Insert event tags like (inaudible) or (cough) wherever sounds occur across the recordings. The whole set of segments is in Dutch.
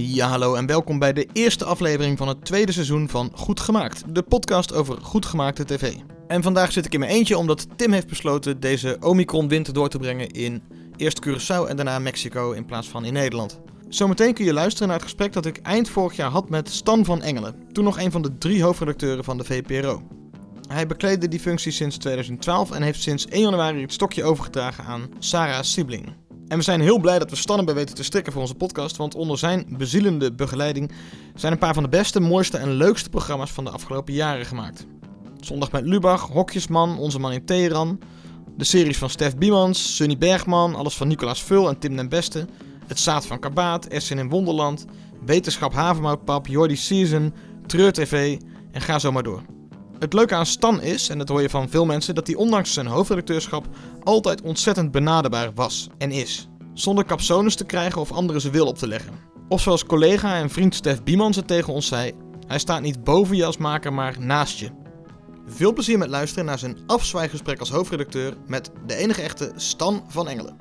Ja, hallo en welkom bij de eerste aflevering van het tweede seizoen van Goed Gemaakt, de podcast over goed gemaakte tv. En vandaag zit ik in mijn eentje omdat Tim heeft besloten deze Omicron-winter door te brengen in eerst Curaçao en daarna Mexico in plaats van in Nederland. Zometeen kun je luisteren naar het gesprek dat ik eind vorig jaar had met Stan van Engelen, toen nog een van de drie hoofdredacteuren van de VPRO. Hij bekleedde die functie sinds 2012 en heeft sinds 1 januari het stokje overgedragen aan Sarah Sibling. En we zijn heel blij dat we Stan hebben weten te strikken voor onze podcast, want onder zijn bezielende begeleiding zijn een paar van de beste, mooiste en leukste programma's van de afgelopen jaren gemaakt. Zondag met Lubach, Hokjesman, Onze Man in Teheran, de series van Stef Biemans, Sunny Bergman, alles van Nicolaas Vul en Tim den Beste, Het Zaad van Kabaat, Essen in Wonderland, Wetenschap Havermoutpap, Jordi Season, Treur TV en ga zo maar door. Het leuke aan Stan is, en dat hoor je van veel mensen, dat hij ondanks zijn hoofdredacteurschap altijd ontzettend benaderbaar was en is. Zonder capsones te krijgen of anderen zijn wil op te leggen. Of zoals collega en vriend Stef Biemans het tegen ons zei, hij staat niet boven je als maker, maar naast je. Veel plezier met luisteren naar zijn afzwijgesprek als hoofdredacteur met de enige echte Stan van Engelen.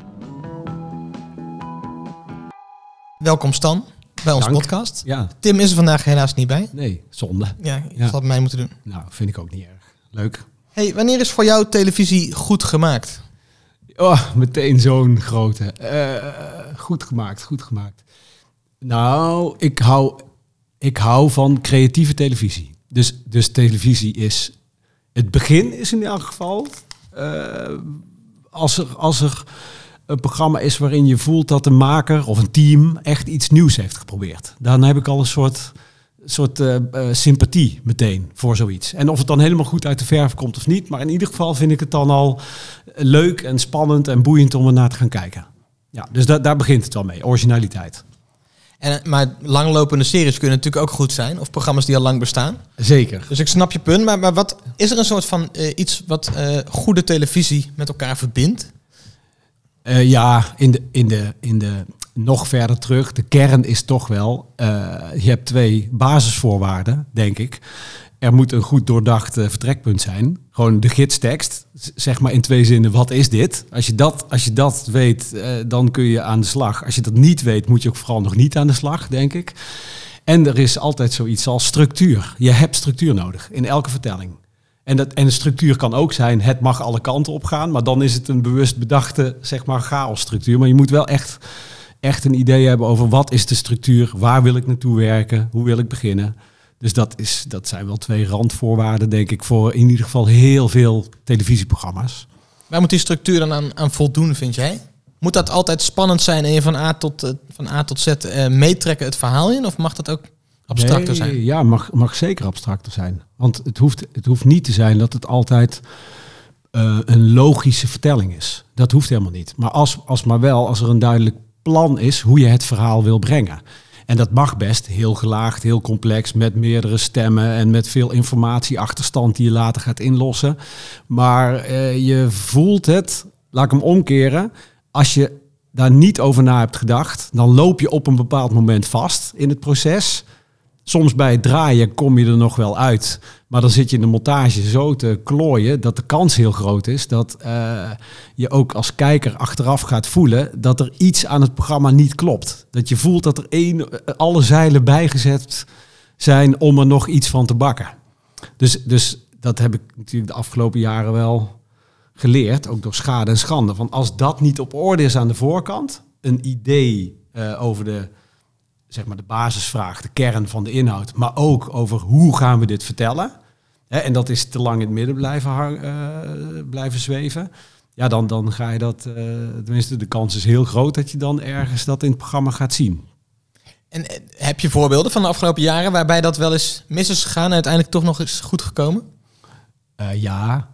Welkom Stan bij onze Dank. podcast. Ja, Tim is er vandaag helaas niet bij. nee, zonde. Ja, je Ja. mij moeten doen. Nou, vind ik ook niet erg. Leuk. Hey, wanneer is voor jou televisie goed gemaakt? Oh, meteen zo'n grote. Eh, goed gemaakt, goed gemaakt. Nou, ik hou, ik hou van creatieve televisie. Dus, dus televisie is... Het begin is in elk geval... eh, als, er, als er een programma is waarin je voelt dat de maker of een team echt iets nieuws heeft geprobeerd. Dan heb ik al een soort, soort eh, eh, sympathie meteen voor zoiets. En of het dan helemaal goed uit de verf komt of niet. Maar in ieder geval vind ik het dan al leuk en spannend en boeiend om er naar te gaan kijken. Ja, dus da daar begint het wel mee, originaliteit. En, maar langlopende series kunnen natuurlijk ook goed zijn. Of programma's die al lang bestaan. Zeker. Dus ik snap je punt. Maar, maar wat, is er een soort van eh, iets wat goede televisie met elkaar verbindt? Eh, ja, in de, in, de, in de nog verder terug, de kern is toch wel, eh, je hebt twee basisvoorwaarden, denk ik. Er moet een goed doordacht eh, vertrekpunt zijn. Gewoon de gidstekst, zeg maar in twee zinnen, wat is dit? Als je dat, als je dat weet, dan kun je aan de slag. Als je dat niet weet, moet je ook vooral nog niet aan de slag, denk ik. En er is altijd zoiets als structuur. Je hebt structuur nodig in elke vertelling. En, dat, en de structuur kan ook zijn, het mag alle kanten op gaan, maar dan is het een bewust bedachte, zeg maar, chaosstructuur. Maar je moet wel echt, echt een idee hebben over wat is de structuur, waar wil ik naartoe werken, hoe wil ik beginnen. Dus dat, is, dat zijn wel twee randvoorwaarden, denk ik, voor in ieder geval heel veel televisieprogramma's. Waar moet die structuur dan aan, voldoen, vind jij? Moet dat altijd spannend zijn en je van A tot, eh, van A tot Z eh, meetrekken het verhaal in? Of mag dat ook abstracter Nee, zijn? Ja, mag, mag zeker abstracter zijn. Want het hoeft, het hoeft niet te zijn dat het altijd eh, een logische vertelling is. Dat hoeft helemaal niet. Maar als, als maar wel, als er een duidelijk plan is hoe je het verhaal wil brengen. En dat mag best heel gelaagd, heel complex, met meerdere stemmen en met veel informatieachterstand die je later gaat inlossen. Maar eh, je voelt het, laat ik hem omkeren, als je daar niet over na hebt gedacht, dan loop je op een bepaald moment vast in het proces. Soms bij het draaien kom je er nog wel uit. Maar dan zit je in de montage zo te klooien dat de kans heel groot is dat eh, je ook als kijker achteraf gaat voelen dat er iets aan het programma niet klopt. Dat je voelt dat er één, eh, alle zeilen bijgezet zijn om er nog iets van te bakken. Dus, dus dat heb ik natuurlijk de afgelopen jaren wel geleerd, ook door schade en schande. Van als dat niet op orde is aan de voorkant, een idee eh, over de zeg maar de basisvraag, de kern van de inhoud, maar ook over hoe gaan we dit vertellen. Hè, en dat is te lang in het midden blijven, hang- eh, blijven zweven. Ja, dan, dan ga je dat, eh, tenminste de kans is heel groot dat je dan ergens dat in het programma gaat zien. En eh, heb je voorbeelden van de afgelopen jaren waarbij dat wel eens mis is gegaan en uiteindelijk toch nog is goed gekomen? Ja,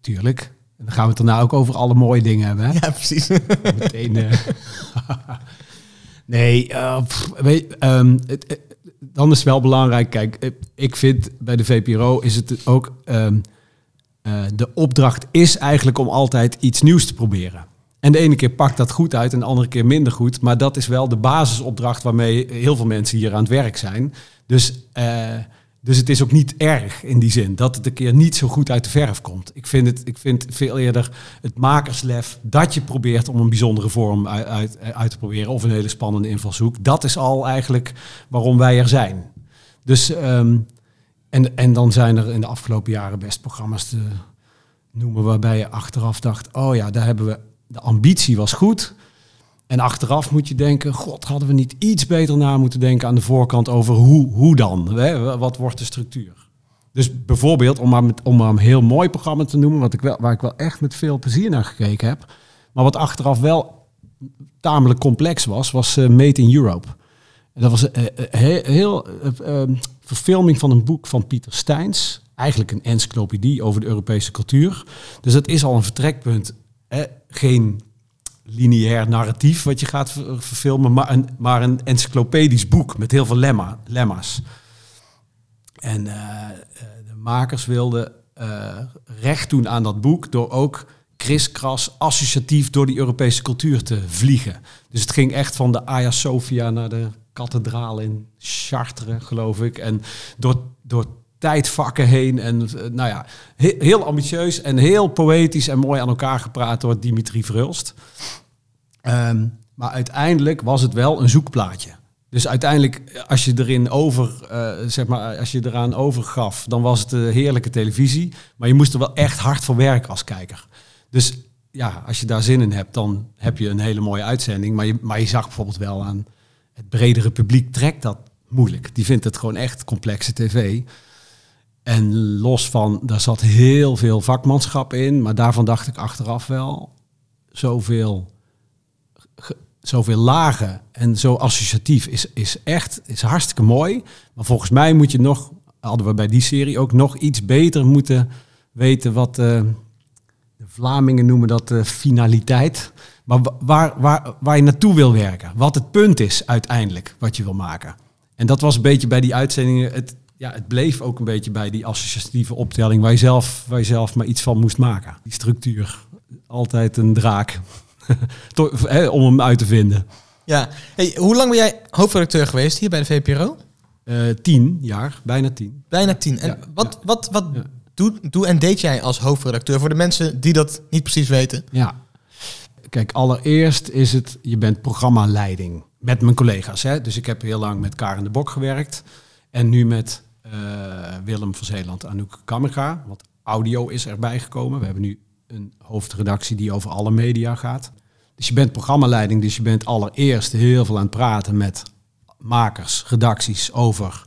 tuurlijk. En dan gaan we het daarna ook over alle mooie dingen hebben. Hè? Ja, precies. Meteen. (laughs) nee, pff, weet, ehm, het, eh, dan is het wel belangrijk. Kijk, eh, ik vind bij de VPRO is het ook. ehm, eh, de opdracht is eigenlijk om altijd iets nieuws te proberen. En de ene keer pakt dat goed uit en de andere keer minder goed. Maar dat is wel de basisopdracht waarmee heel veel mensen hier aan het werk zijn. Dus Dus het is ook niet erg in die zin dat het een keer niet zo goed uit de verf komt. Ik vind het ik vind veel eerder het makerslef dat je probeert om een bijzondere vorm uit, uit, te proberen of een hele spannende invalshoek. Dat is al eigenlijk waarom wij er zijn. Dus ehm, en, en dan zijn er in de afgelopen jaren best programma's te noemen waarbij je achteraf dacht, oh ja, daar hebben we de ambitie was goed. En achteraf moet je denken, god, hadden we niet iets beter na moeten denken aan de voorkant over hoe, hoe dan? Wat wordt de structuur? Dus bijvoorbeeld, om maar, met, om maar een heel mooi programma te noemen, wat ik wel, waar ik wel echt met veel plezier naar gekeken heb, maar wat achteraf wel tamelijk complex was, was uh, Made in Europe. En dat was uh, heel, heel uh, verfilming van een boek van Pieter Steins. Eigenlijk een encyclopedie over de Europese cultuur. Dus dat is al een vertrekpunt. Hè? Geen lineair narratief wat je gaat verfilmen, maar een, maar een encyclopedisch boek met heel veel lemma, lemma's. En uh, de makers wilden uh, recht doen aan dat boek door ook kriskras associatief door die Europese cultuur te vliegen. Dus het ging echt van de Hagia Sophia naar de kathedraal in Chartres, geloof ik. En door, door tijdvakken heen. En nou ja, heel ambitieus en heel poëtisch en mooi aan elkaar gepraat door Dimitri Vrulst. Um, maar uiteindelijk was het wel een zoekplaatje. Dus uiteindelijk, als je erin over, uh, zeg maar, als je eraan overgaf, dan was het uh, heerlijke televisie. Maar je moest er wel echt hard voor werken als kijker. Dus ja, als je daar zin in hebt, dan heb je een hele mooie uitzending. Maar je, maar je zag bijvoorbeeld wel aan het bredere publiek trekt dat moeilijk. Die vindt het gewoon echt complexe tv. En los van, daar zat heel veel vakmanschap in, maar daarvan dacht ik achteraf wel, zoveel, zoveel lagen en zo associatief is, is echt is hartstikke mooi. Maar volgens mij moet je nog, hadden we bij die serie ook nog iets beter moeten weten wat uh, de Vlamingen noemen dat uh, finaliteit. Maar waar, waar, waar je naartoe wil werken, wat het punt is uiteindelijk wat je wil maken. En dat was een beetje bij die uitzendingen het, ja, het bleef ook een beetje bij die associatieve optelling waar je, zelf, waar je zelf maar iets van moest maken. Die structuur, altijd een draak (laughs) om hem uit te vinden. Ja, hey, hoe lang ben jij hoofdredacteur geweest hier bij de VPRO? Uh, tien jaar, bijna tien. Bijna tien. En ja, wat, ja. wat, wat ja. doe, doe en deed jij als hoofdredacteur voor de mensen die dat niet precies weten? Ja, kijk, allereerst is het, je bent programmaleiding met mijn collega's. Hè? Dus ik heb heel lang met Karen de Bok gewerkt. En nu met uh, Willem van Zeeland, Anouk Kammerga. Want audio is erbij gekomen. We hebben nu een hoofdredactie die over alle media gaat. Dus je bent programmaleiding, dus je bent allereerst heel veel aan het praten met makers, redacties over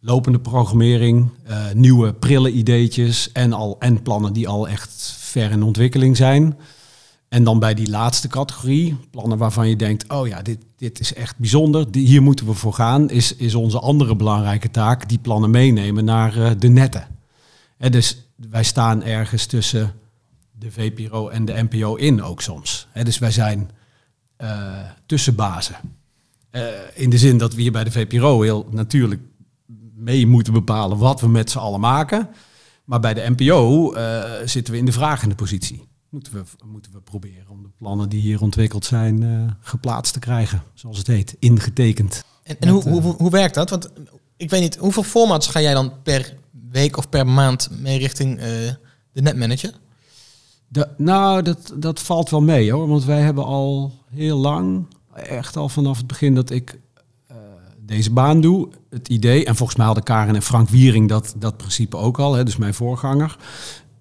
lopende programmering, uh, nieuwe prille ideetjes en, al, en plannen die al echt ver in ontwikkeling zijn. En dan bij die laatste categorie, plannen waarvan je denkt, oh ja, dit, dit is echt bijzonder, hier moeten we voor gaan, is, is onze andere belangrijke taak, die plannen meenemen naar uh, de netten. En dus wij staan ergens tussen de VPRO en de NPO in ook soms. Dus wij zijn uh, tussenbazen. Uh, in de zin dat we hier bij de VPRO heel natuurlijk mee moeten bepalen wat we met z'n allen maken. Maar bij de NPO zitten we in de vragende positie moeten we, moeten we proberen om de plannen die hier ontwikkeld zijn uh, geplaatst te krijgen, zoals het heet, ingetekend. En, en hoe, hoe, hoe werkt dat? Want ik weet niet, hoeveel formats ga jij dan per week of per maand mee richting uh, de netmanager? De, nou, dat, dat valt wel mee hoor, want wij hebben al heel lang, echt al vanaf het begin dat ik uh, deze baan doe, het idee, en volgens mij hadden Karen en Frank Wiering dat, dat principe ook al, hè, dus mijn voorganger,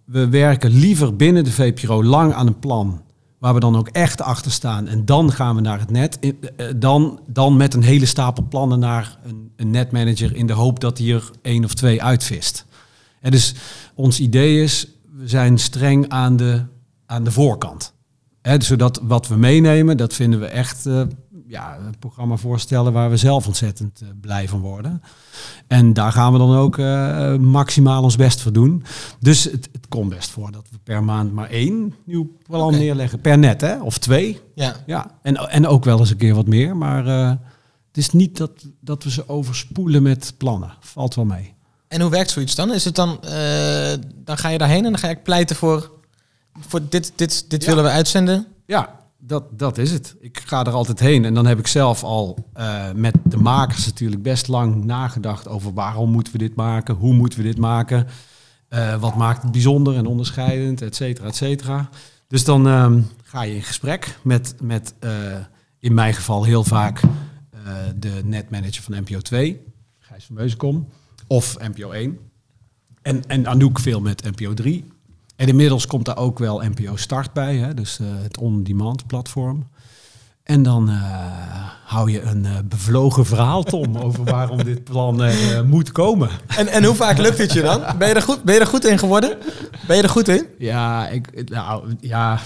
we werken liever binnen de VPRO lang aan een plan waar we dan ook echt achter staan. En dan gaan we naar het net. Eh, dan, dan met een hele stapel plannen naar een, netmanager in de hoop dat hij er één of twee uitvist. En dus ons idee is, we zijn streng aan de, aan de voorkant. Zodat wat we meenemen, dat vinden we echt uh, ja, een programma voorstellen waar we zelf ontzettend uh, blij van worden. En daar gaan we dan ook uh, maximaal ons best voor doen. Dus het, het komt best voor dat we per maand maar één nieuw plan okay. neerleggen. Per net, hè? Of twee. Ja. ja. En, en ook wel eens een keer wat meer. Maar uh, het is niet dat, dat we ze overspoelen met plannen. Valt wel mee. En hoe werkt zoiets dan? Is het dan, uh, dan ga je daarheen en dan ga je pleiten voor, voor dit, dit, dit ja. willen we uitzenden? Ja, dat, dat is het. Ik ga er altijd heen. En dan heb ik zelf al eh, met de makers natuurlijk best lang nagedacht over waarom moeten we dit maken, hoe moeten we dit maken, eh, wat maakt het bijzonder en onderscheidend, et cetera, et cetera. Dus dan ehm, ga je in gesprek met, met eh, in mijn geval heel vaak de netmanager van NPO 2, Gijs van of NPO 1. En, en ik veel met NPO 3. En inmiddels komt daar ook wel NPO Start bij, hè, dus uh, het on-demand platform. En dan uh, hou je een uh, bevlogen verhaal, Tom, (laughs) over waarom dit plan moet komen. En, en hoe vaak lukt het je dan? Ben je, er goed, ben je er goed in geworden? Ben je er goed in? Ja, ik, nou, ja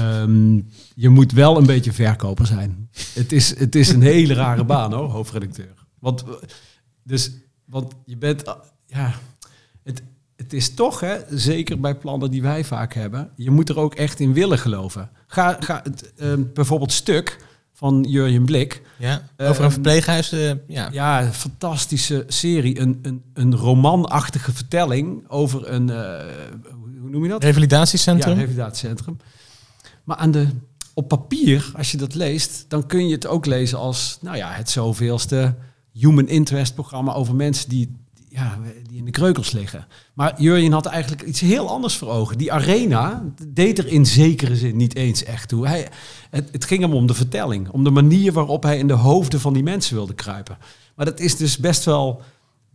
um, je moet wel een beetje verkoper zijn. Het is, het is een hele rare baan, hoor, hoofdredacteur. Want, dus, want je bent, ja, het, is toch, hè, zeker bij plannen die wij vaak hebben, je moet er ook echt in willen geloven. Ga, ga het, uh, bijvoorbeeld Stuk van Jurjen Blik. Ja, over een ehm, verpleeghuis. Uh, ja. ja, een fantastische serie. Een, een, een romanachtige vertelling over een, uh, hoe noem je dat? Revalidatiecentrum. Ja, revalidatiecentrum. Maar aan de, op papier, als je dat leest, dan kun je het ook lezen als, nou ja, het zoveelste human interest programma over mensen die ja, die in de kreukels liggen. Maar Jurjen had eigenlijk iets heel anders voor ogen. Die arena deed er in zekere zin niet eens echt toe. Hij, het, ging hem om de vertelling, om de manier waarop hij in de hoofden van die mensen wilde kruipen. Maar dat is dus best wel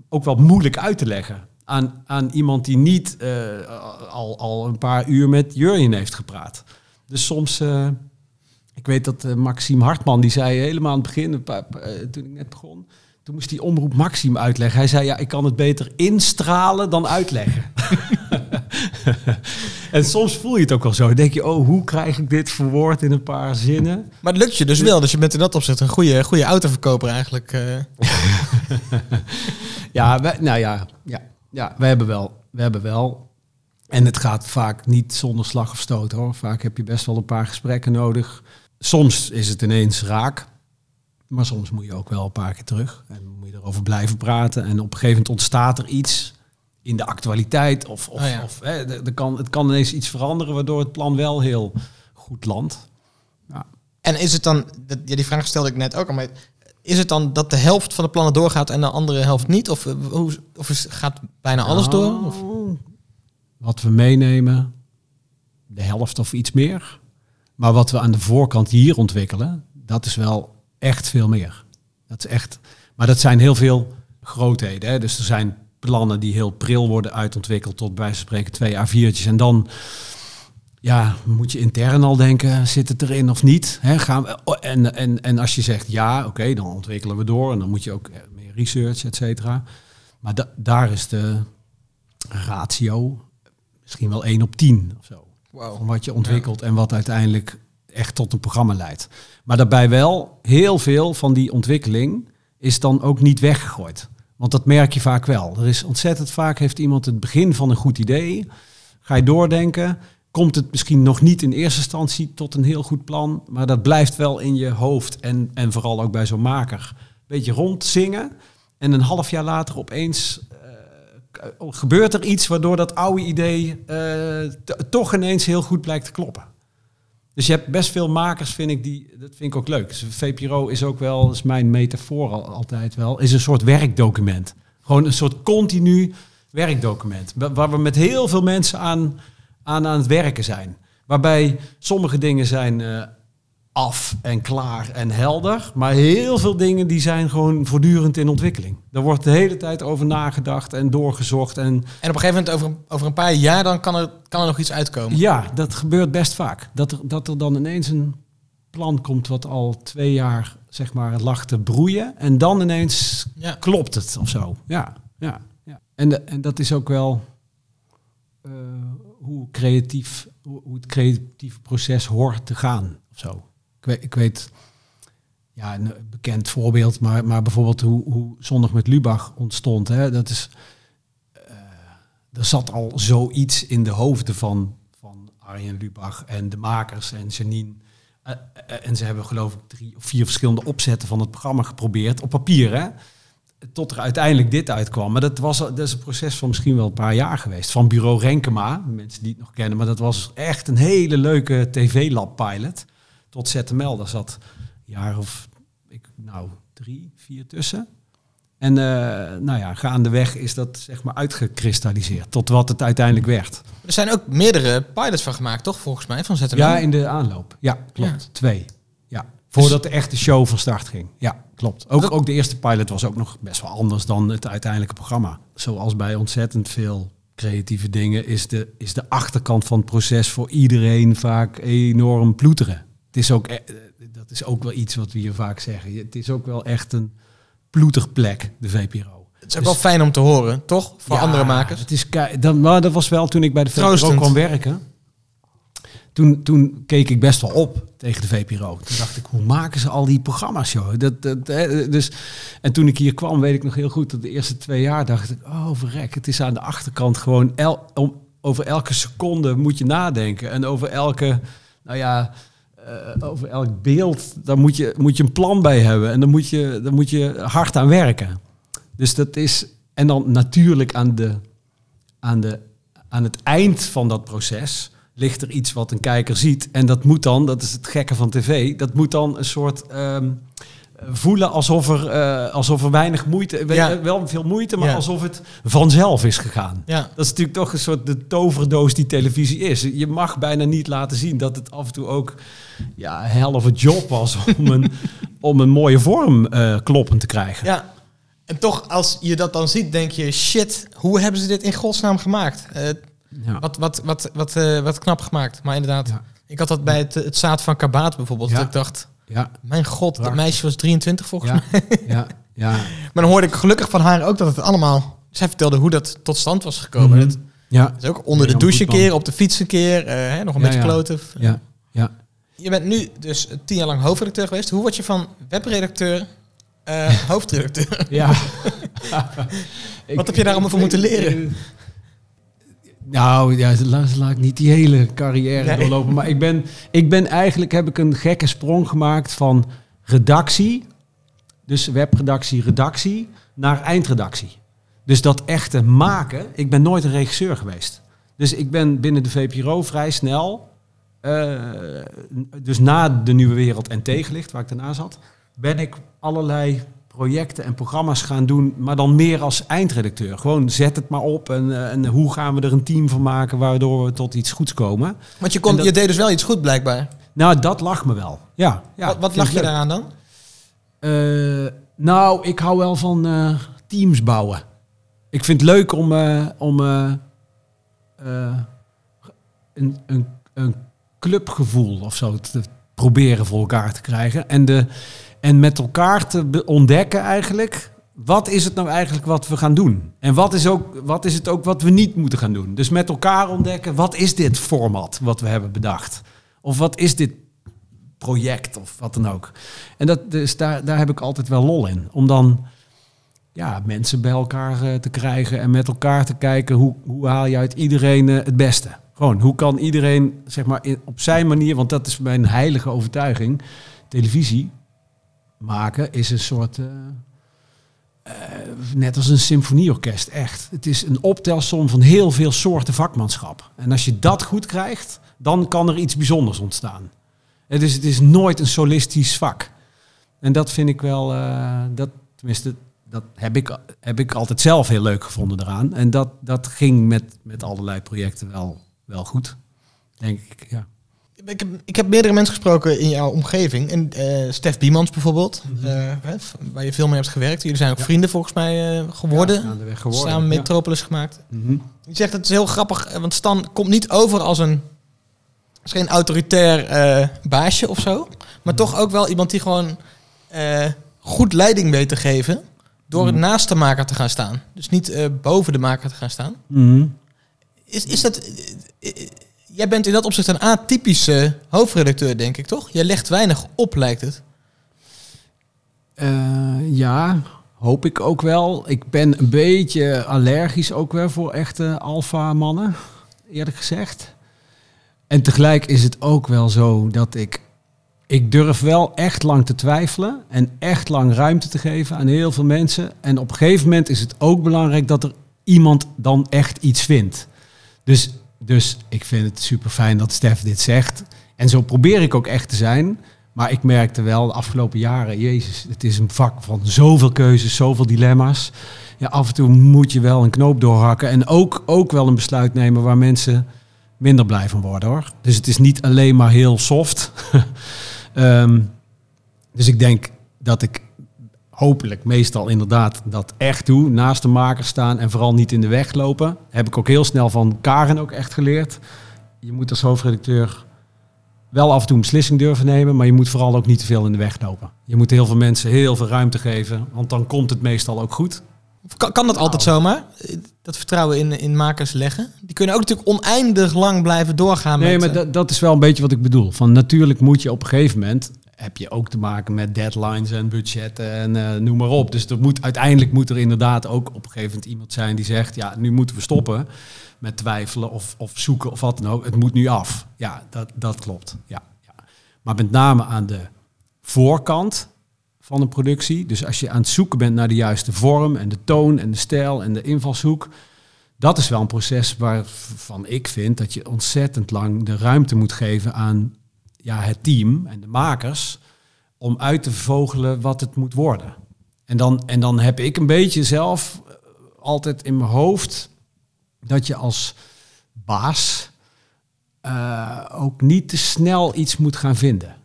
ook wel moeilijk uit te leggen aan, aan iemand die niet uh, al, al een paar uur met Jurjen heeft gepraat. Dus soms, uh, ik weet dat uh, Maxime Hartman, die zei helemaal aan het begin, toen ik net begon, toen moest hij omroep Maxim uitleggen. Hij zei, ja, ik kan het beter instralen dan uitleggen. (laughs) en soms voel je het ook wel zo. Dan denk je, oh, hoe krijg ik dit verwoord in een paar zinnen? Maar het lukt je dus wel. Dus je bent in dat opzicht een goede, goede autoverkoper eigenlijk. Uh. (laughs) ja, wij, nou ja, ja, ja, we hebben wel. We hebben wel. En het gaat vaak niet zonder slag of stoot hoor. Vaak heb je best wel een paar gesprekken nodig. Soms is het ineens raak. Maar soms moet je ook wel een paar keer terug. En moet je erover blijven praten. En op een gegeven moment ontstaat er iets in de actualiteit. Of, of, oh of hè, er kan, het kan ineens iets veranderen waardoor het plan wel heel goed landt. Ja. En is het dan, ja, die vraag stelde ik net ook al, maar is het dan dat de helft van de plannen doorgaat en de andere helft niet? Of, eh, hoe, of gaat bijna alles door? Nou, of? Wat we meenemen, de helft of iets meer. Maar wat we aan de voorkant hier ontwikkelen, dat is wel echt veel meer. Dat is echt. Maar dat zijn heel veel grootheden. Hè? Dus er zijn plannen die heel pril worden uitontwikkeld tot bij spreken twee A4'tjes. En dan ja, moet je intern al denken, zit het erin of niet? Hè, gaan we, oh, en, en, en als je zegt ja, oké, dan ontwikkelen we door. En dan moet je ook eh, meer research, et cetera. Maar daar is de ratio misschien wel 1 op 10 of zo. Wow. Van wat je ontwikkelt en wat uiteindelijk echt tot een programma leidt. Maar daarbij wel heel veel van die ontwikkeling is dan ook niet weggegooid. Want dat merk je vaak wel. Er is ontzettend vaak heeft iemand het begin van een goed idee. Ga je doordenken, komt het misschien nog niet in eerste instantie tot een heel goed plan, maar dat blijft wel in je hoofd en, en vooral ook bij zo'n maker. Een beetje rondzingen en een half jaar later opeens uh, gebeurt er iets waardoor dat oude idee uh, toch ineens heel goed blijkt te kloppen. Dus je hebt best veel makers, vind ik, die, dat vind ik ook leuk. Dus VPRO is ook wel, is mijn metafoor al, altijd wel, is een soort werkdocument. Gewoon een soort continu werkdocument. Waar we met heel veel mensen aan, aan, aan het werken zijn. Waarbij sommige dingen zijn uh, af en klaar en helder. Maar heel veel dingen die zijn gewoon voortdurend in ontwikkeling. Daar wordt de hele tijd over nagedacht en doorgezocht. En, en op een gegeven moment, over, over een paar jaar, dan kan er, kan er nog iets uitkomen. Ja, dat gebeurt best vaak. Dat er, dat er dan ineens een plan komt wat al twee jaar zeg maar lag te broeien. En dan ineens ja. klopt het of zo. Ja, ja, ja. En, de, en dat is ook wel uh, hoe, creatief, hoe, hoe het creatieve proces hoort te gaan of zo. Ik weet, ik weet ja, een bekend voorbeeld, maar, maar bijvoorbeeld hoe, hoe Zondag met Lubach ontstond. Hè, dat is, uh, er zat al zoiets in de hoofden van, van Arjen Lubach en de makers en Janine. Uh, en ze hebben geloof ik drie of vier verschillende opzetten van het programma geprobeerd op papier. Hè? Tot er uiteindelijk dit uitkwam. Maar dat, was, dat is een proces van misschien wel een paar jaar geweest. Van bureau Renkema, mensen die het nog kennen. Maar dat was echt een hele leuke tv-lab pilot. Tot ZML. Daar zat een jaar of ik, nou, drie, vier tussen. En uh, nou ja, gaandeweg is dat zeg maar uitgekristalliseerd tot wat het uiteindelijk werd. Er zijn ook meerdere pilots van gemaakt, toch? Volgens mij, van ZML. Ja, in de aanloop. Ja, klopt. Twee. Ja. Voordat de echte show van start ging. Ja, klopt. Ook, ook de eerste pilot was ook nog best wel anders dan het uiteindelijke programma. Zoals bij ontzettend veel creatieve dingen is de, is de achterkant van het proces voor iedereen vaak enorm ploeteren. Het is ook, e- dat is ook wel iets wat we hier vaak zeggen. Het is ook wel echt een ploetig plek, de VPRO. Het is ook wel fijn om te horen, toch? Voor andere makers. Het is, dan, maar dat was wel toen ik bij de VPRO kwam werken. Toen, toen keek ik best wel op tegen de VPRO. Toen dacht ik, hoe maken ze al die programma's, joh? Dat, dat, dus, en toen ik hier kwam, weet ik nog heel goed, dat de eerste twee jaar dacht ik, oh verrek, het is aan de achterkant gewoon, el, om, over elke seconde moet je nadenken. En over elke, nou ja, uh, over elk beeld, daar moet je, moet je een plan bij hebben. En dan moet je, dan moet je hard aan werken. Dus dat is, en dan natuurlijk aan, de, aan, de, aan het eind van dat proces ligt er iets wat een kijker ziet. En dat moet dan, dat is het gekke van tv, dat moet dan een soort um, voelen alsof er, uh, alsof er weinig moeite, ja. wel veel moeite, maar alsof het vanzelf is gegaan. Ja. Dat is natuurlijk toch een soort de toverdoos die televisie is. Je mag bijna niet laten zien dat het af en toe ook ja, hell of a job was (laughs) om een, om een mooie vorm uh, kloppend te krijgen. Ja. En toch, als je dat dan ziet, denk je, shit, hoe hebben ze dit in godsnaam gemaakt? Uh. Wat, wat, wat, wat, uh, wat knap gemaakt. Maar inderdaad, ik had dat bij het, het zaad van Kabaat bijvoorbeeld. Ja. Dat ik dacht, ja. mijn god, dat meisje was 23 volgens mij. (laughs) Ja. Ja. maar dan hoorde ik gelukkig van haar ook dat het allemaal... Zij vertelde hoe dat tot stand was gekomen. Mm -hmm. ja. is ook onder de douche een keer, op de fiets een keer, uh, nog een beetje kloten. Ja. ja. Je bent nu dus tien jaar lang hoofdredacteur geweest. Hoe word je van webredacteur uh, (laughs) hoofdredacteur? Ja. (laughs) Wat heb je daar allemaal voor moeten leren? Nou ja, laat, ik niet die hele carrière doorlopen. Maar ik ben, ik ben eigenlijk, heb ik een gekke sprong gemaakt van redactie, dus webredactie, redactie, naar eindredactie. Dus dat echte maken, ik ben nooit een regisseur geweest. Dus ik ben binnen de VPRO vrij snel, uh, dus na de Nieuwe Wereld en Tegenlicht, waar ik daarna zat, ben ik allerlei projecten en programma's gaan doen, maar dan meer als eindredacteur. Gewoon zet het maar op en, uh, en hoe gaan we er een team van maken waardoor we tot iets goeds komen. Want je, kon, je deed dus wel iets goed blijkbaar. Nou, dat lag me wel. Ja. ja wat wat lag je daaraan dan? Uh, nou, ik hou wel van uh, teams bouwen. Ik vind het leuk om, om een, een, een clubgevoel of zo te proberen voor elkaar te krijgen. En de, en met elkaar te ontdekken eigenlijk, wat is het nou eigenlijk wat we gaan doen? En wat is, ook, wat is het ook wat we niet moeten gaan doen? Dus met elkaar ontdekken, wat is dit format wat we hebben bedacht? Of wat is dit project of wat dan ook? En dat, dus daar, daar heb ik altijd wel lol in. Om dan ja, mensen bij elkaar uh, te krijgen en met elkaar te kijken hoe, hoe haal je uit iedereen uh, het beste. Gewoon, hoe kan iedereen zeg maar op zijn manier, want dat is mijn heilige overtuiging, televisie maken is een soort. Uh, uh, net als een symfonieorkest, echt. Het is een optelsom van heel veel soorten vakmanschap. En als je dat goed krijgt, dan kan er iets bijzonders ontstaan. Het is, het is nooit een solistisch vak. En dat vind ik wel, uh, dat, tenminste, dat heb ik, heb ik altijd zelf heel leuk gevonden eraan. En dat, dat ging met, met allerlei projecten wel, wel goed, denk ik. Ja ik heb, ik heb meerdere mensen gesproken in jouw omgeving. En uh, Stef Biemans bijvoorbeeld, mm waar je veel mee hebt gewerkt. Jullie zijn ook vrienden volgens mij uh, geworden. Ja, geworden. Samen Metropolis gemaakt. Mm -hmm. Je zegt het is heel grappig, want Stan komt niet over als een... Is geen autoritair baasje of zo. Maar mhm. toch ook wel iemand die gewoon goed leiding weet te geven. Door mm naast de maker te gaan staan. Dus niet boven de maker te gaan staan. Mhm. Is, is dat jij bent in dat opzicht een atypische hoofdredacteur, denk ik, toch? Je legt weinig op, lijkt het. Uh, ja, hoop ik ook wel. Ik ben een beetje allergisch ook wel voor echte alfa-mannen, eerlijk gezegd. En tegelijk is het ook wel zo dat ik... Ik durf wel echt lang te twijfelen en echt lang ruimte te geven aan heel veel mensen. En op een gegeven moment is het ook belangrijk dat er iemand dan echt iets vindt. Dus dus ik vind het super fijn dat Stef dit zegt. En zo probeer ik ook echt te zijn. Maar ik merkte wel de afgelopen jaren, jezus, het is een vak van zoveel keuzes, zoveel dilemma's. Ja, af en toe moet je wel een knoop doorhakken. En ook, ook wel een besluit nemen waar mensen minder blij van worden hoor. Dus het is niet alleen maar heel soft. (laughs) Ehm, dus ik denk dat ik hopelijk meestal inderdaad dat echt doe. Naast de maker staan en vooral niet in de weg lopen. Heb ik ook heel snel van Karen ook echt geleerd. Je moet als hoofdredacteur wel af en toe een beslissing durven nemen, maar je moet vooral ook niet te veel in de weg lopen. Je moet heel veel mensen heel veel ruimte geven, want dan komt het meestal ook goed. Kan, kan dat altijd Nou. zomaar? Dat vertrouwen in, in makers leggen? Die kunnen ook natuurlijk oneindig lang blijven doorgaan. Nee, met, maar eh, dat, dat is wel een beetje wat ik bedoel. Van natuurlijk moet je op een gegeven moment heb je ook te maken met deadlines en budgetten en eh, noem maar op. Dus er moet, uiteindelijk moet er inderdaad ook op een gegeven moment iemand zijn die zegt, ja, nu moeten we stoppen met twijfelen of, of zoeken of wat dan ook. Het moet nu af. Ja, dat, dat klopt. Ja, ja. Maar met name aan de voorkant van een productie. Dus als je aan het zoeken bent naar de juiste vorm en de toon en de stijl en de invalshoek. Dat is wel een proces waarvan ik vind dat je ontzettend lang de ruimte moet geven aan ja, het team en de makers om uit te vogelen wat het moet worden. En dan, en dan heb ik een beetje zelf eh, altijd in mijn hoofd dat je als baas eh, ook niet te snel iets moet gaan vinden.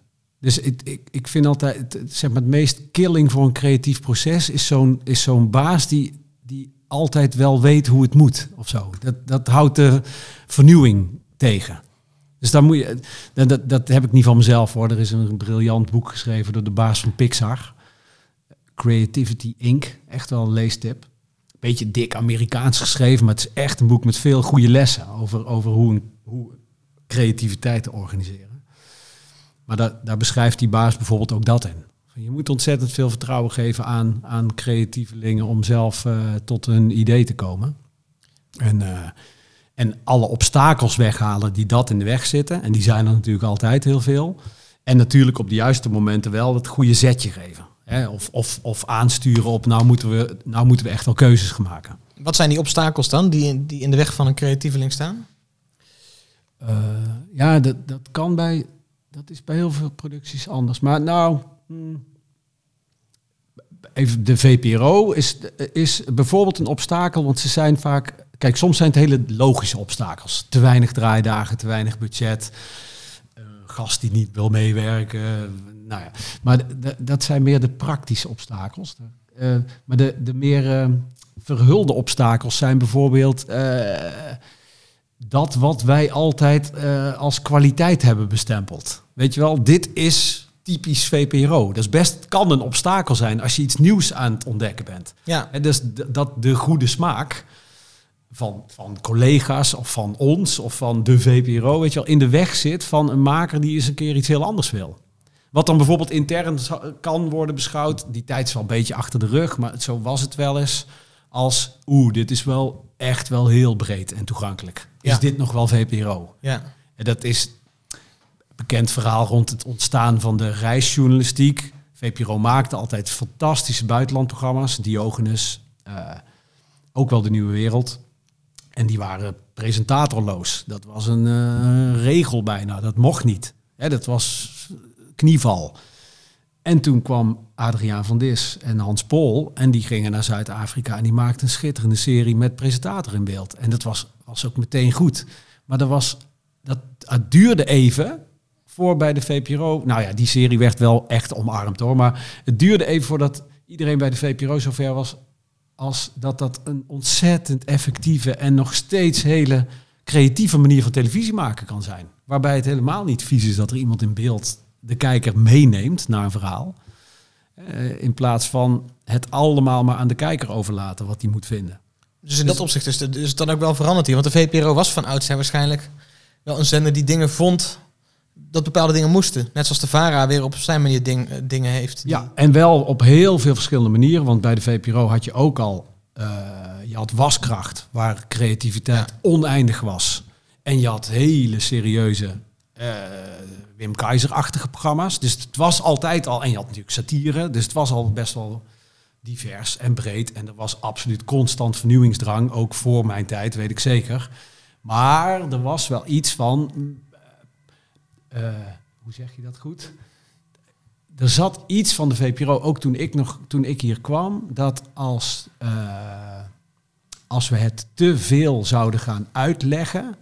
Dus ik, ik, ik vind altijd, zeg maar, het meest killing voor een creatief proces is zo'n is zo'n baas die, die altijd wel weet hoe het moet of zo. Dat, dat houdt de vernieuwing tegen. Dus dan moet je, dat, dat, heb ik niet van mezelf hoor. Er is een briljant boek geschreven door de baas van Pixar. Creativity Inc. Echt wel een leestip. Beetje dik Amerikaans geschreven, maar het is echt een boek met veel goede lessen over, over hoe, een, hoe creativiteit te organiseren. Maar daar, daar beschrijft die baas bijvoorbeeld ook dat in. Je moet ontzettend veel vertrouwen geven aan, aan creatievelingen om zelf eh, tot een idee te komen. En, eh, en alle obstakels weghalen die dat in de weg zitten. En die zijn er natuurlijk altijd heel veel. En natuurlijk op de juiste momenten wel het goede zetje geven. Hè? Of, of, of aansturen op, nou moeten, we, nou moeten we echt wel keuzes gaan maken. Wat zijn die obstakels dan die, in- die in de weg van een creatieveling staan? Eh, ja, dat, dat kan bij, dat is bij heel veel producties anders. Maar nou, hmm, even de VPRO is, is bijvoorbeeld een obstakel, want ze zijn vaak, kijk, soms zijn het hele logische obstakels. Te weinig draaidagen, te weinig budget, eh, gast die niet wil meewerken. Nou ja, maar dat zijn meer de praktische obstakels. Eh, maar de, de meer eh, verhulde obstakels zijn bijvoorbeeld dat wat wij altijd als kwaliteit hebben bestempeld. Weet je wel, dit is typisch VPRO. Dat is best kan een obstakel zijn als je iets nieuws aan het ontdekken bent. Ja, En dus dat de goede smaak van, van collega's of van ons of van de VPRO, weet je wel, in de weg zit van een maker die eens een keer iets heel anders wil. Wat dan bijvoorbeeld intern kan worden beschouwd, die tijd is wel een beetje achter de rug, maar zo was het wel eens als, oeh, dit is wel echt wel heel breed en toegankelijk. Is Ja. dit nog wel VPRO? ja. En dat is een bekend verhaal rond het ontstaan van de reisjournalistiek. VPRO maakte altijd fantastische buitenlandprogramma's. Diogenes, eh, ook wel de Nieuwe Wereld. En die waren presentatorloos. Dat was een eh, regel bijna. Dat mocht niet. Hè, dat was knieval. En toen kwam Adriaan van Dis en Hans Pol. En die gingen naar Zuid-Afrika. En die maakten een schitterende serie met presentator in beeld. En dat was, was ook meteen goed. Maar er was, dat, het duurde even voor bij de VPRO. Nou ja, die serie werd wel echt omarmd hoor. Maar het duurde even voordat iedereen bij de VPRO zover was. Als dat dat een ontzettend effectieve en nog steeds hele creatieve manier van televisie maken kan zijn. Waarbij het helemaal niet vies is dat er iemand in beeld de kijker meeneemt naar een verhaal. Eh, in plaats van het allemaal maar aan de kijker overlaten wat hij moet vinden. Dus in dat opzicht is het, is dan ook wel veranderd hier. Want de VPRO was van oudsher waarschijnlijk wel een zender die dingen vond dat bepaalde dingen moesten. Net zoals de VARA weer op zijn manier ding, eh, dingen heeft. die- Ja, en wel op heel veel verschillende manieren. Want bij de VPRO had je ook al, eh, je had waskracht, waar creativiteit oneindig was. En je had hele serieuze eh, Wim Keizer-achtige programma's. Dus het was altijd al, en je had natuurlijk satire, dus het was al best wel divers en breed. En er was absoluut constant vernieuwingsdrang, ook voor mijn tijd, weet ik zeker. Maar er was wel iets van, eh, hoe zeg je dat goed? Er zat iets van de VPRO, ook toen ik, nog, toen ik hier kwam, dat als, eh, als we het te veel zouden gaan uitleggen,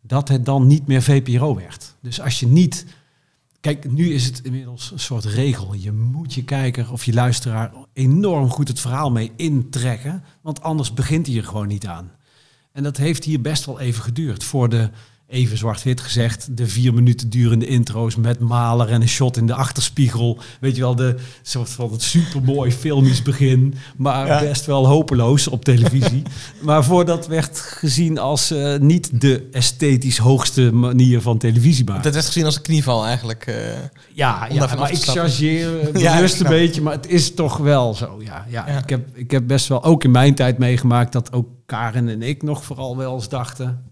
dat het dan niet meer VPRO werd. Dus als je niet... Kijk, nu is het inmiddels een soort regel. Je moet je kijker of je luisteraar enorm goed het verhaal mee intrekken, want anders begint hij er gewoon niet aan. En dat heeft hier best wel even geduurd. Voor de, even zwart-wit gezegd, de vier minuten durende intro's met Maler en een shot in de achterspiegel. Weet je wel, de soort van het supermooi filmisch begin, maar Ja. best wel hopeloos op televisie. (laughs) maar voordat werd gezien als eh, niet de esthetisch hoogste manier van televisie maken. Dat werd gezien als een knieval eigenlijk. eh. Ja, Om ja af maar ik chargeer eh, (laughs) Ja, bewust een beetje, maar het is toch wel zo. Ja, ja, Ja. Ik, heb, ik heb best wel ook in mijn tijd meegemaakt dat ook Karen en ik nog vooral wel eens dachten...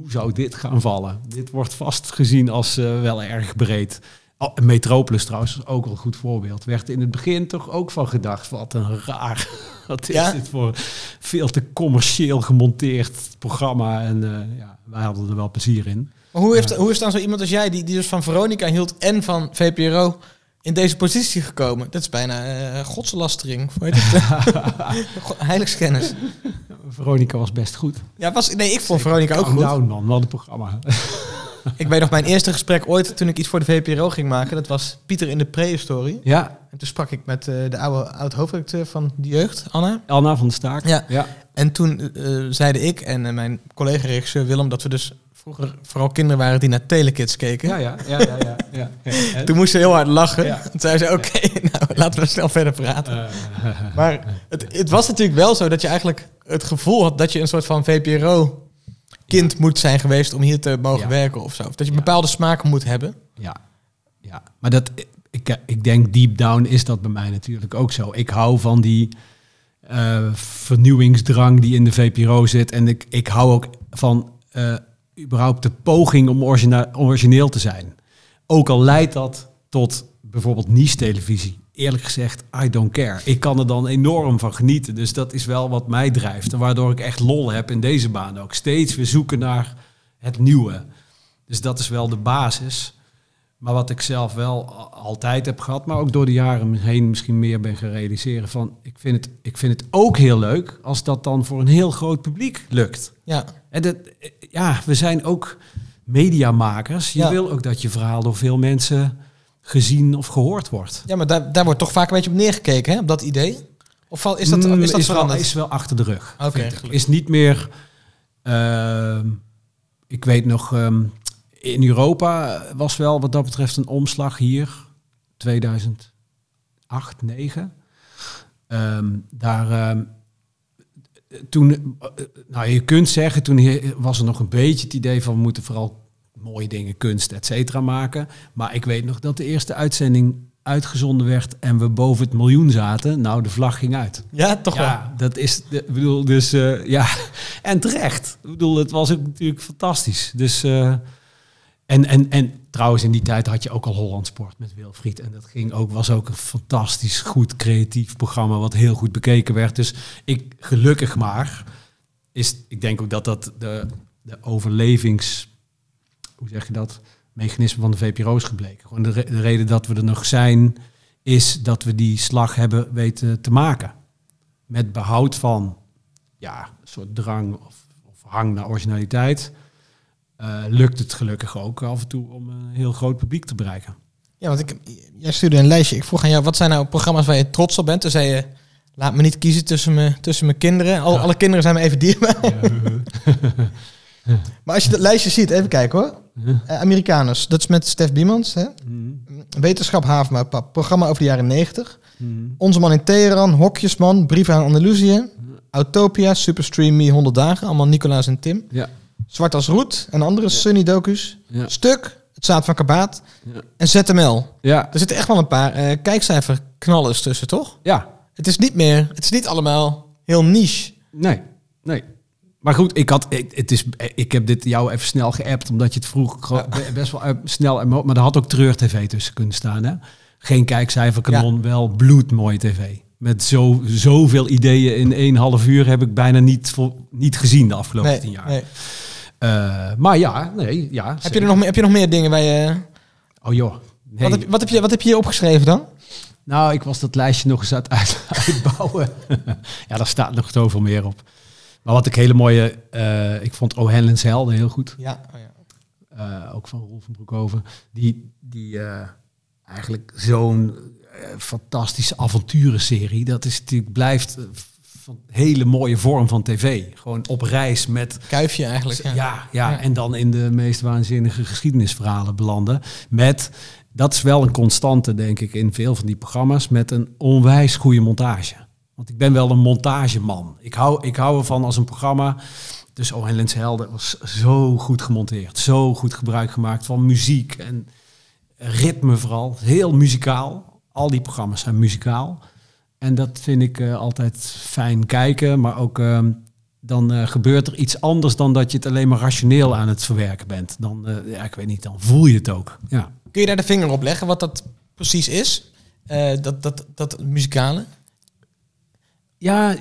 Hoe zou dit gaan vallen? Dit wordt vast gezien als eh, wel erg breed. Oh, Metropolis trouwens, is ook wel een goed voorbeeld. Werd in het begin toch ook van gedacht, wat een raar... (laughs) Wat is Ja. dit voor veel te commercieel gemonteerd programma? En eh, ja, wij hadden er wel plezier in. Maar hoe, heeft, hoe is dan zo iemand als jij, die, die dus van Veronica hield en van VPRO, in deze positie gekomen? Dat is bijna eh godslastering. (laughs) Heiligschennis. Veronica was best goed. Ja, was, nee, ik vond Veronica ook goed. man, wat een programma. (laughs) Ik weet nog mijn eerste gesprek ooit toen ik iets voor de VPRO ging maken. Dat was Pieter in de prehistorie. Ja, En toen sprak ik met eh, de oude oud-hoofdredacteur van de jeugd, Anna. Anna van de Staak. Ja. ja. En toen eh, zeiden ik en mijn collega-regisseur Willem dat we dus vroeger vooral kinderen waren die naar Telekids keken. Ja, ja, ja, ja, ja. ja. (laughs) En? Toen moest ze heel hard lachen. Ja. Toen zei ze, oké, (laughs) nou laten we snel verder praten. Eh, (laughs) Maar het, het was natuurlijk wel zo dat je eigenlijk het gevoel had dat je een soort van VPRO-kind moet zijn geweest om hier te mogen werken of zo. Of dat je bepaalde smaak moet hebben. ja, ja. Maar dat, ik, ik denk deep down is dat bij mij natuurlijk ook zo. Ik hou van die eh, vernieuwingsdrang die in de VPRO zit. En ik, ik hou ook van eh, überhaupt de poging om origineel te zijn. Ook al leidt dat tot bijvoorbeeld niche-televisie. Eerlijk gezegd, I don't care. Ik kan er dan enorm van genieten. Dus dat is wel wat mij drijft. En waardoor ik echt lol heb in deze baan ook. Steeds weer zoeken naar het nieuwe. Dus dat is wel de basis. Maar wat ik zelf wel altijd heb gehad, maar ook door de jaren heen misschien meer ben gaan realiseren van, ik vind het, ik vind het ook heel leuk als dat dan voor een heel groot publiek lukt. Ja, En dat, eh, ja, we zijn ook mediamakers. Je Ja. wil ook dat je verhaal door veel mensen gezien of gehoord wordt. ja maar daar, daar wordt toch vaak een beetje op neergekeken, hè? op dat idee? Of val- is dat, Mm, is dat is, wel, veranderd? is wel achter de rug. Oké, gelukkig. Is niet meer. ehm, ik weet nog, ehm, in Europa was wel wat dat betreft een omslag hier. 2008, 2009. Ehm, daar. ehm, toen, eh, nou je kunt zeggen, toen was er nog een beetje het idee van we moeten vooral mooie dingen, kunst, et cetera maken. Maar ik weet nog dat de eerste uitzending uitgezonden werd en we boven het miljoen zaten. Nou, de vlag ging uit. Ja, toch wel. Ja, dat is, de, ik bedoel, dus eh, ja, (laughs) en terecht. Ik bedoel, het was ook natuurlijk fantastisch. Dus, eh, en, en, en trouwens, in die tijd had je ook al Holland Sport met Wilfried. En dat ging ook, was ook een fantastisch goed creatief programma, wat heel goed bekeken werd. Dus ik, gelukkig maar, is, ik denk ook dat dat de, de overlevings, hoe zeg je dat, mechanisme van de VPRO is gebleken. Gewoon de, re- de reden dat we er nog zijn, is dat we die slag hebben weten te maken. Met behoud van ja, een soort drang of, of hang naar originaliteit. Eh, lukt het gelukkig ook af en toe om een heel groot publiek te bereiken. Ja, want ik, jij stuurde een lijstje. Ik vroeg aan jou, wat zijn nou programma's waar je trots op bent? Toen zei je, laat me niet kiezen tussen, me, tussen mijn kinderen. Al, alle kinderen zijn me even dierbaar. (laughs) Maar als je dat lijstje ziet, even kijken hoor. Eh, Amerikaners, dat is met Stef Biemans. Hè? Wetenschap Havema, pap. Programma over de jaren 90. Onze man in Teheran, Hokjesman, Brieven aan Andalusië. Autopia, Superstream Me 100 dagen. Allemaal Nicolaas en Tim. Ja. Zwart als roet en andere Sunny docus. Ja. Stuk, Het Zaad van Kabaat. Ja. En ZML. Ja. Er zitten echt wel een paar eh kijkcijferknallers tussen, toch? ja, Het is niet meer, het is niet allemaal heel niche. nee, nee. Maar goed, ik, had, ik, het is, ik heb dit jou even snel geappt, omdat je het vroeg best wel uit- snel... Maar er had ook Treur TV tussen kunnen staan, hè? Geen kijkcijferkanon, wel bloedmooie tv. Met zo, zoveel ideeën in één half uur heb ik bijna niet, niet gezien de afgelopen Nee, tien jaar. nee. Eh, maar ja, nee, ja. Heb je, er nog, meer- heb je nog meer dingen waar je... Oh joh. Nee. Wat, heb, je- wat, heb je, wat heb je hier opgeschreven dan? Nou, ik was dat lijstje nog eens aan het uit- (laughs) uitbouwen. (laughs) ja, daar staat nog zoveel meer op. Maar wat ik hele mooie... eh, ik vond O'Hanlon's Helden heel goed. Ja, oh ja. Eh, ook van Rolf van Broekhoven. Die, die eigenlijk zo'n fantastische avonturenserie. Dat is natuurlijk, blijft van hele mooie vorm van tv. Gewoon op reis met Kuifje eigenlijk. Ja. ja, en dan in de meest waanzinnige geschiedenisverhalen belanden. Met, dat is wel een constante, denk ik, in veel van die programma's, met een onwijs goede montage. Want ik ben wel een montageman. Ik hou, ik hou ervan als een programma. Dus Oh Lens Helden was zo goed gemonteerd. Zo goed gebruik gemaakt van muziek en ritme vooral. Heel muzikaal. Al die programma's zijn muzikaal. En dat vind ik eh, altijd fijn kijken. Maar ook ehm, dan eh, gebeurt er iets anders dan dat je het alleen maar rationeel aan het verwerken bent. Dan, eh, ja, ik weet niet, dan voel je het ook. Ja. Kun je daar de vinger op leggen wat dat precies is? Dat, dat, dat muzikale? Ja,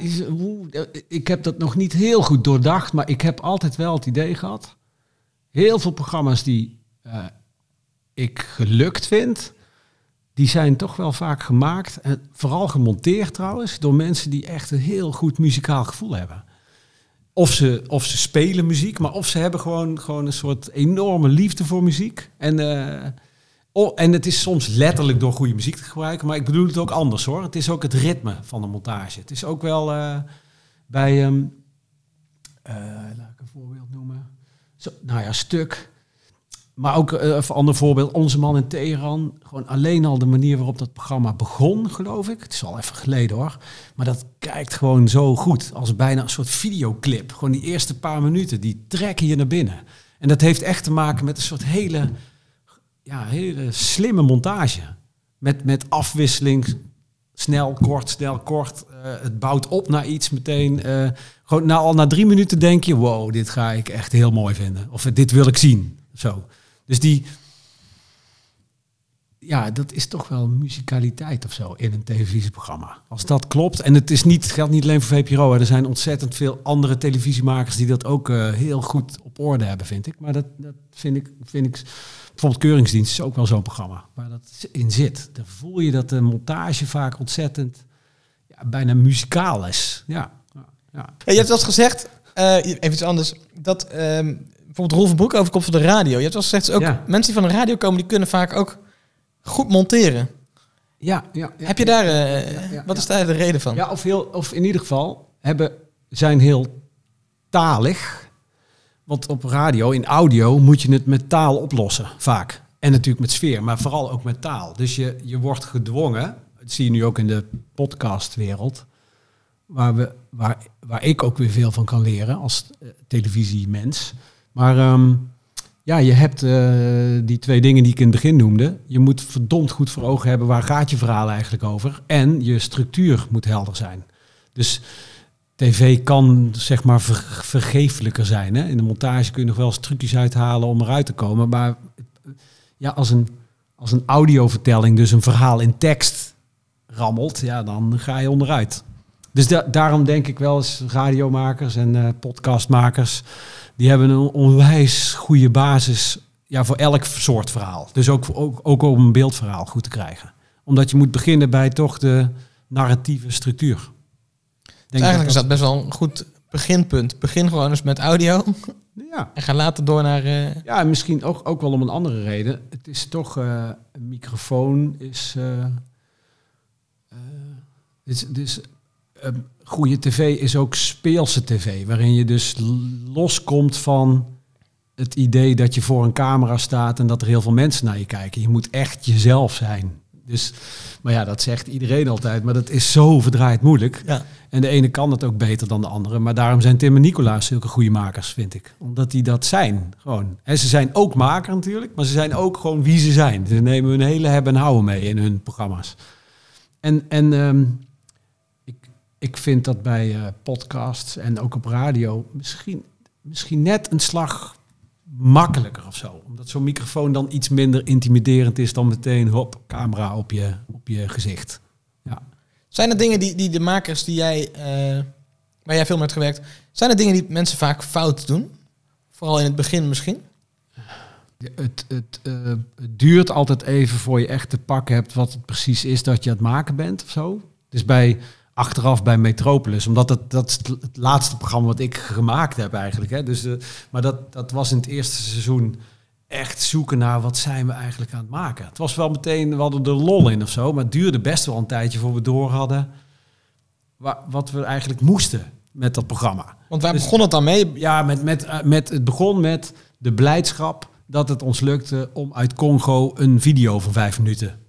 ik heb dat nog niet heel goed doordacht, maar ik heb altijd wel het idee gehad. Heel veel programma's die ik gelukt vind, die zijn toch wel vaak gemaakt, en vooral gemonteerd trouwens, door mensen die echt een heel goed muzikaal gevoel hebben. Of ze, of ze spelen muziek, maar of ze hebben gewoon, gewoon een soort enorme liefde voor muziek. En, eh, oh, en het is soms letterlijk door goede muziek te gebruiken, maar ik bedoel het ook anders hoor. Het is ook het ritme van de montage. Het is ook wel eh, bij, ehm, eh, laat ik een voorbeeld noemen. Zo, nou ja, stuk. Maar ook eh, een ander voorbeeld, Onze Man in Teheran. Gewoon alleen al de manier waarop dat programma begon, geloof ik. Het is al even geleden hoor. Maar dat kijkt gewoon zo goed. Als bijna een soort videoclip. Gewoon die eerste paar minuten, die trekken je naar binnen. En dat heeft echt te maken met een soort hele, ja, hele slimme montage. Met, met afwisseling, snel, kort, snel, kort. Eh, het bouwt op naar iets meteen. eh, gewoon na, al na drie minuten denk je, wow, dit ga ik echt heel mooi vinden. Of dit wil ik zien. Zo. Dus die, ja, dat is toch wel muzikaliteit of zo in een televisieprogramma. Als dat klopt, en het is niet, geldt niet alleen voor VPRO, hè. er zijn ontzettend veel andere televisiemakers die dat ook eh, heel goed op orde hebben, vind ik. Maar dat, dat vind ik, vind ik, bijvoorbeeld Keuringsdienst is ook wel zo'n programma waar dat in zit. Dan voel je dat de montage vaak ontzettend, ja, bijna muzikaal is. Ja, ja, je hebt eens gezegd, eh, even iets anders, dat ehm, bijvoorbeeld Rolf Broek overkomt van de radio. Je hebt wel eens gezegd, ook Ja. mensen die van de radio komen, die kunnen vaak ook goed monteren. Ja, ja, ja. Heb je daar, eh, wat is daar de reden van? Ja, of, heel, of in ieder geval hebben, zijn heel talig. Want op radio, in audio, moet je het met taal oplossen, vaak. En natuurlijk met sfeer, maar vooral ook met taal. Dus je, je wordt gedwongen, dat zie je nu ook in de podcastwereld, waar, we, waar, waar ik ook weer veel van kan leren als eh, televisiemens. Maar ehm, ja, je hebt eh, die twee dingen die ik in het begin noemde. Je moet verdomd goed voor ogen hebben waar gaat je verhaal eigenlijk over. En je structuur moet helder zijn. Dus tv kan zeg maar ver, vergeeflijker zijn. Hè? In de montage kun je nog wel eens uithalen om eruit te komen. Maar ja, als een, als een audiovertelling, dus een verhaal in tekst rammelt, ja, dan ga je onderuit. Dus da- daarom denk ik wel eens radiomakers en eh, podcastmakers, die hebben een onwijs goede basis ja, voor elk soort verhaal. Dus ook, ook, ook om een beeldverhaal goed te krijgen. Omdat je moet beginnen bij toch de narratieve structuur. Dus eigenlijk is dat best wel een goed beginpunt. Begin gewoon eens met audio Ja, en ga later door naar... eh, ja en misschien ook, ook wel om een andere reden. Het is toch, eh, een microfoon is... eh, dus, dus eh, goede tv is ook speelse tv, waarin je dus loskomt van het idee dat je voor een camera staat en dat er heel veel mensen naar je kijken. Je moet echt jezelf zijn. Dus, maar ja, dat zegt iedereen altijd, maar dat is zo verdraaid moeilijk. ja. En de ene kan het ook beter dan de andere. Maar daarom zijn Tim en Nicolaas zulke goede makers, vind ik. Omdat die dat zijn. Gewoon. En ze zijn ook maker natuurlijk. Maar ze zijn ook gewoon wie ze zijn. Ze nemen hun hele hebben en houden mee in hun programma's. En, en ehm, ik, vind dat bij eh, podcasts en ook op radio misschien, misschien net een slag makkelijker of zo. Omdat zo'n microfoon dan iets minder intimiderend is dan meteen hop, camera op je, op je gezicht. Ja. Zijn er dingen die, die de makers die jij, eh, waar jij veel mee hebt gewerkt, zijn er dingen die mensen vaak fout doen? Vooral in het begin misschien? Het, het, eh, het duurt altijd even voor je echt te pakken hebt wat het precies is dat je aan het maken bent of zo. Dus bij achteraf bij Metropolis, omdat dat, dat is het laatste programma wat ik gemaakt heb eigenlijk. Hè. Dus, eh, maar dat, dat was in het eerste seizoen echt zoeken naar wat zijn we eigenlijk aan het maken. Het was wel meteen, we hadden er lol in of zo, maar het duurde best wel een tijdje voor we door hadden wa- wat we eigenlijk moesten met dat programma. Want waar Dus- begon het dan mee? Ja, met, met, eh, met, het begon met de blijdschap dat het ons lukte om uit Congo een video van vijf minuten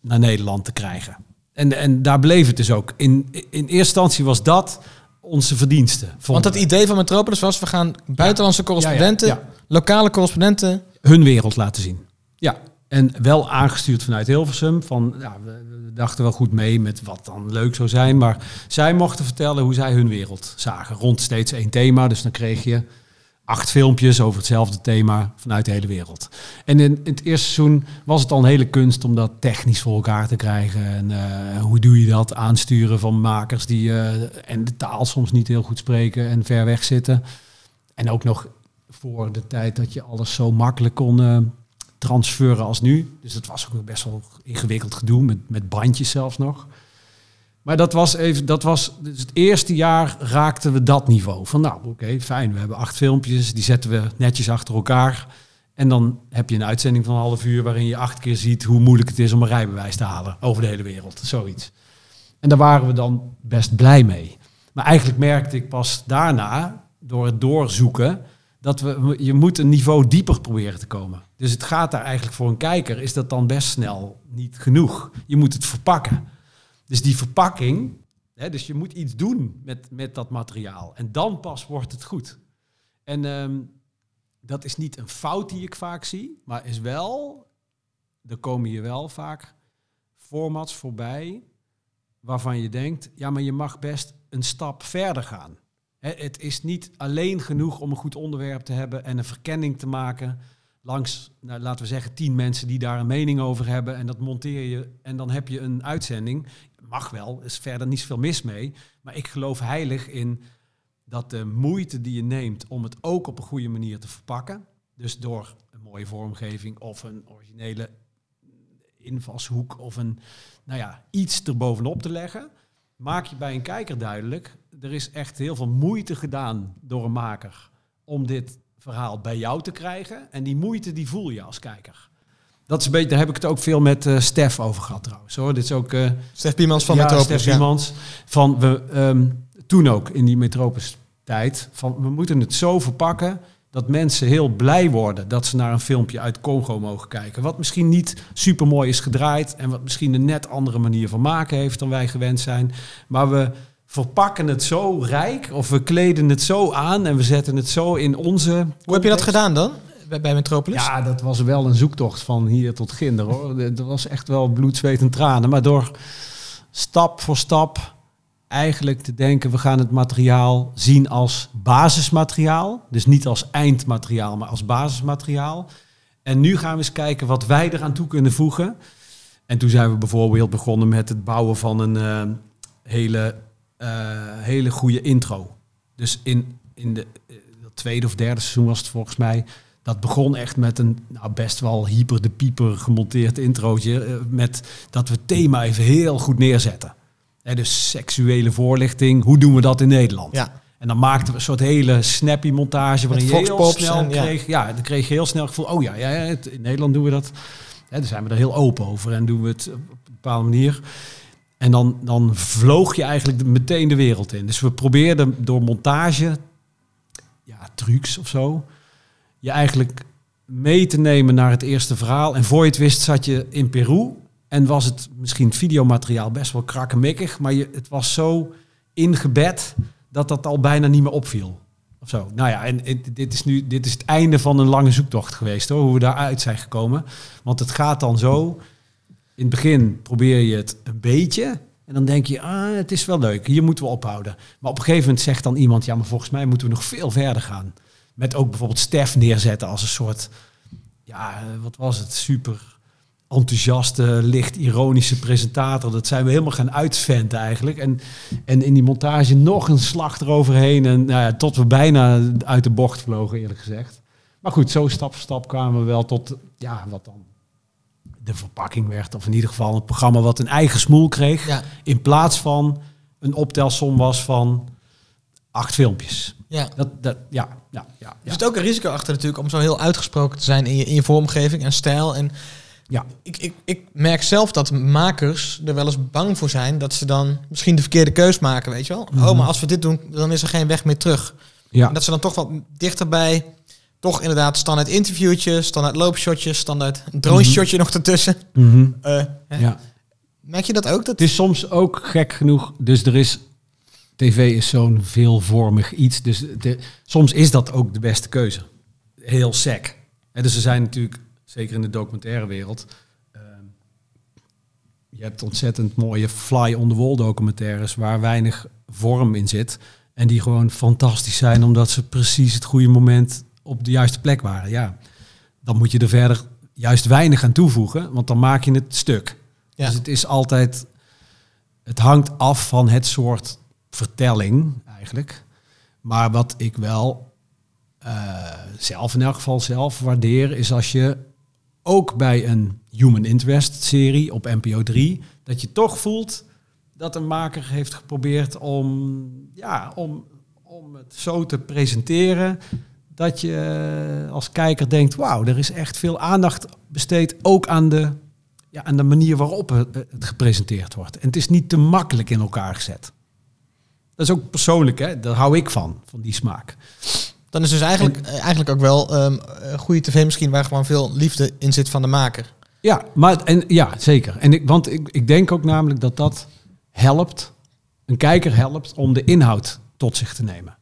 naar Nederland te krijgen. En, en daar bleef het dus ook. In, in eerste instantie was dat onze verdienste. Want het idee van Metropolis was, we gaan buitenlandse correspondenten, Ja, ja, lokale correspondenten. hun wereld laten zien. Ja, en wel aangestuurd vanuit Hilversum. Van, ja, we, we dachten wel goed mee met wat dan leuk zou zijn. Maar zij mochten vertellen hoe zij hun wereld zagen. Rond steeds één thema. Dus dan kreeg je acht filmpjes over hetzelfde thema vanuit de hele wereld. En in, het eerste seizoen was het al een hele kunst om dat technisch voor elkaar te krijgen. En eh, hoe doe je dat? Aansturen van makers die eh, en de taal soms niet heel goed spreken en ver weg zitten. En ook nog voor de tijd dat je alles zo makkelijk kon eh, transferen als nu. Dus dat was ook best wel ingewikkeld gedoe, met, met bandjes zelfs nog. Maar dat was even, dat was dus het eerste jaar raakten we dat niveau. Van nou, oké, fijn, we hebben acht filmpjes, die zetten we netjes achter elkaar. En dan heb je een uitzending van een half uur waarin je acht keer ziet hoe moeilijk het is om een rijbewijs te halen over de hele wereld. Zoiets. En daar waren we dan best blij mee. Maar eigenlijk merkte ik pas daarna, door het doorzoeken, dat we, je moet een niveau dieper proberen te komen. Dus het gaat daar eigenlijk voor een kijker, is dat dan best snel niet genoeg. Je moet het verpakken. Dus die verpakking, hè, dus je moet iets doen met, met dat materiaal. En dan pas wordt het goed. En ehm, dat is niet een fout die ik vaak zie, maar is wel, er komen hier wel vaak formats voorbij waarvan je denkt, ja, maar je mag best een stap verder gaan. Het is niet alleen genoeg om een goed onderwerp te hebben en een verkenning te maken langs, nou, laten we zeggen, tien mensen die daar een mening over hebben en dat monteer je en dan heb je een uitzending. Mag wel, is verder niet zoveel mis mee, maar ik geloof heilig in dat de moeite die je neemt om het ook op een goede manier te verpakken, dus door een mooie vormgeving of een originele invalshoek of een, nou ja, iets erbovenop te leggen, maak je bij een kijker duidelijk, er is echt heel veel moeite gedaan door een maker om dit verhaal bij jou te krijgen. En die moeite die voel je als kijker. Dat is een beetje, daar heb ik het ook veel met eh Stef over gehad trouwens. Hoor. Dit is ook Stef Piemans van ja, Metropolis. Stef ja. Van we ehm, toen ook in die Metropolis tijd van we moeten het zo verpakken dat mensen heel blij worden dat ze naar een filmpje uit Congo mogen kijken. Wat misschien niet super mooi is gedraaid en wat misschien een net andere manier van maken heeft dan wij gewend zijn. Maar we verpakken het zo rijk of we kleden het zo aan en we zetten het zo in onze. Hoe heb je dat gedaan dan, bij, Metropolis? Ja, dat was wel een zoektocht van hier tot ginder hoor. Dat was echt wel bloed, zweet en tranen. Maar door stap voor stap eigenlijk te denken, we gaan het materiaal zien als basismateriaal. Dus niet als eindmateriaal, maar als basismateriaal. En nu gaan we eens kijken wat wij eraan toe kunnen voegen. En toen zijn we bijvoorbeeld begonnen met het bouwen van een eh, hele, hele goede intro. Dus in, in de eh, tweede of derde seizoen was het volgens mij. Dat begon echt met een nou, best wel hyper de pieper gemonteerd introotje. eh, met dat we het thema even heel goed neerzetten. Dus seksuele voorlichting. Hoe doen we dat in Nederland? Ja. En dan maakten we een soort hele snappy montage waarin je heel snel en- ja. kreeg. Ja, dan kreeg je heel snel het gevoel. Oh ja, ja, in Nederland doen we dat. Daar zijn we er heel open over en doen we het op een bepaalde manier. En dan, dan vloog je eigenlijk meteen de wereld in. Dus we probeerden door montage, ja, trucs of zo, je eigenlijk mee te nemen naar het eerste verhaal. En voor je het wist zat je in Peru en was het misschien videomateriaal best wel krakkemikkig, maar je, het was zo ingebed dat dat al bijna niet meer opviel. Of zo. Nou ja, en en dit is nu dit is het einde van een lange zoektocht geweest hoor, hoe we daaruit zijn gekomen. Want het gaat dan zo. In het begin probeer je het een beetje. En dan denk je, ah, het is wel leuk, hier moeten we ophouden. Maar op een gegeven moment zegt dan iemand, ja, maar volgens mij moeten we nog veel verder gaan. Met ook bijvoorbeeld Stef neerzetten als een soort, ja, wat was het, super enthousiaste, licht ironische presentator. Dat zijn we helemaal gaan uitventen eigenlijk. En, en in die montage nog een slag eroverheen. En nou ja, tot we bijna uit de bocht vlogen, eerlijk gezegd. Maar goed, zo stap voor stap kwamen we wel tot ja, wat dan de verpakking werd. Of in ieder geval een programma wat een eigen smoel kreeg. Ja. In plaats van een optelsom was van acht filmpjes. Ja. Dat, dat, ja, ja, ja, Er ja. zit ook een risico achter natuurlijk om zo heel uitgesproken te zijn in je, in je vormgeving en stijl. En Ja. ik, ik, ik merk zelf dat makers er wel eens bang voor zijn dat ze dan misschien de verkeerde keus maken, weet je wel. Mhm. Oh, maar als we dit doen, dan is er geen weg meer terug. ja. En dat ze dan toch wat dichterbij, toch inderdaad standaard interviewtjes, standaard loopshotjes, standaard drone shotje nog ertussen. Mhm. Eh, ja. Merk je dat ook? Dat... Het is soms ook gek genoeg. Dus er is. TV is zo'n veelvormig iets. Dus de, soms is dat ook de beste keuze. Heel sec. En dus er zijn natuurlijk, zeker in de documentaire wereld. ehm, je hebt ontzettend mooie fly on the wall documentaires waar weinig vorm in zit. En die gewoon fantastisch zijn omdat ze precies het goede moment op de juiste plek waren. Ja, dan moet je er verder juist weinig aan toevoegen, want dan maak je het stuk. Ja. Dus het is altijd, het hangt af van het soort vertelling eigenlijk. Maar wat ik wel eh, zelf in elk geval zelf waardeer, is als je ook bij een human interest serie op NPO 3, dat je toch voelt dat een maker heeft geprobeerd om, ja, om, om het zo te presenteren dat je als kijker denkt, wauw, er is echt veel aandacht besteed ook aan de, ja, aan de manier waarop het, het gepresenteerd wordt. En het is niet te makkelijk in elkaar gezet. Dat is ook persoonlijk, hè? daar hou ik van, van die smaak. Dan is dus eigenlijk, eh, eigenlijk ook wel ehm, een goede tv misschien waar gewoon veel liefde in zit van de maker. Ja, maar en, ja zeker. En ik, want ik, ik denk ook namelijk dat dat helpt, een kijker helpt om de inhoud tot zich te nemen.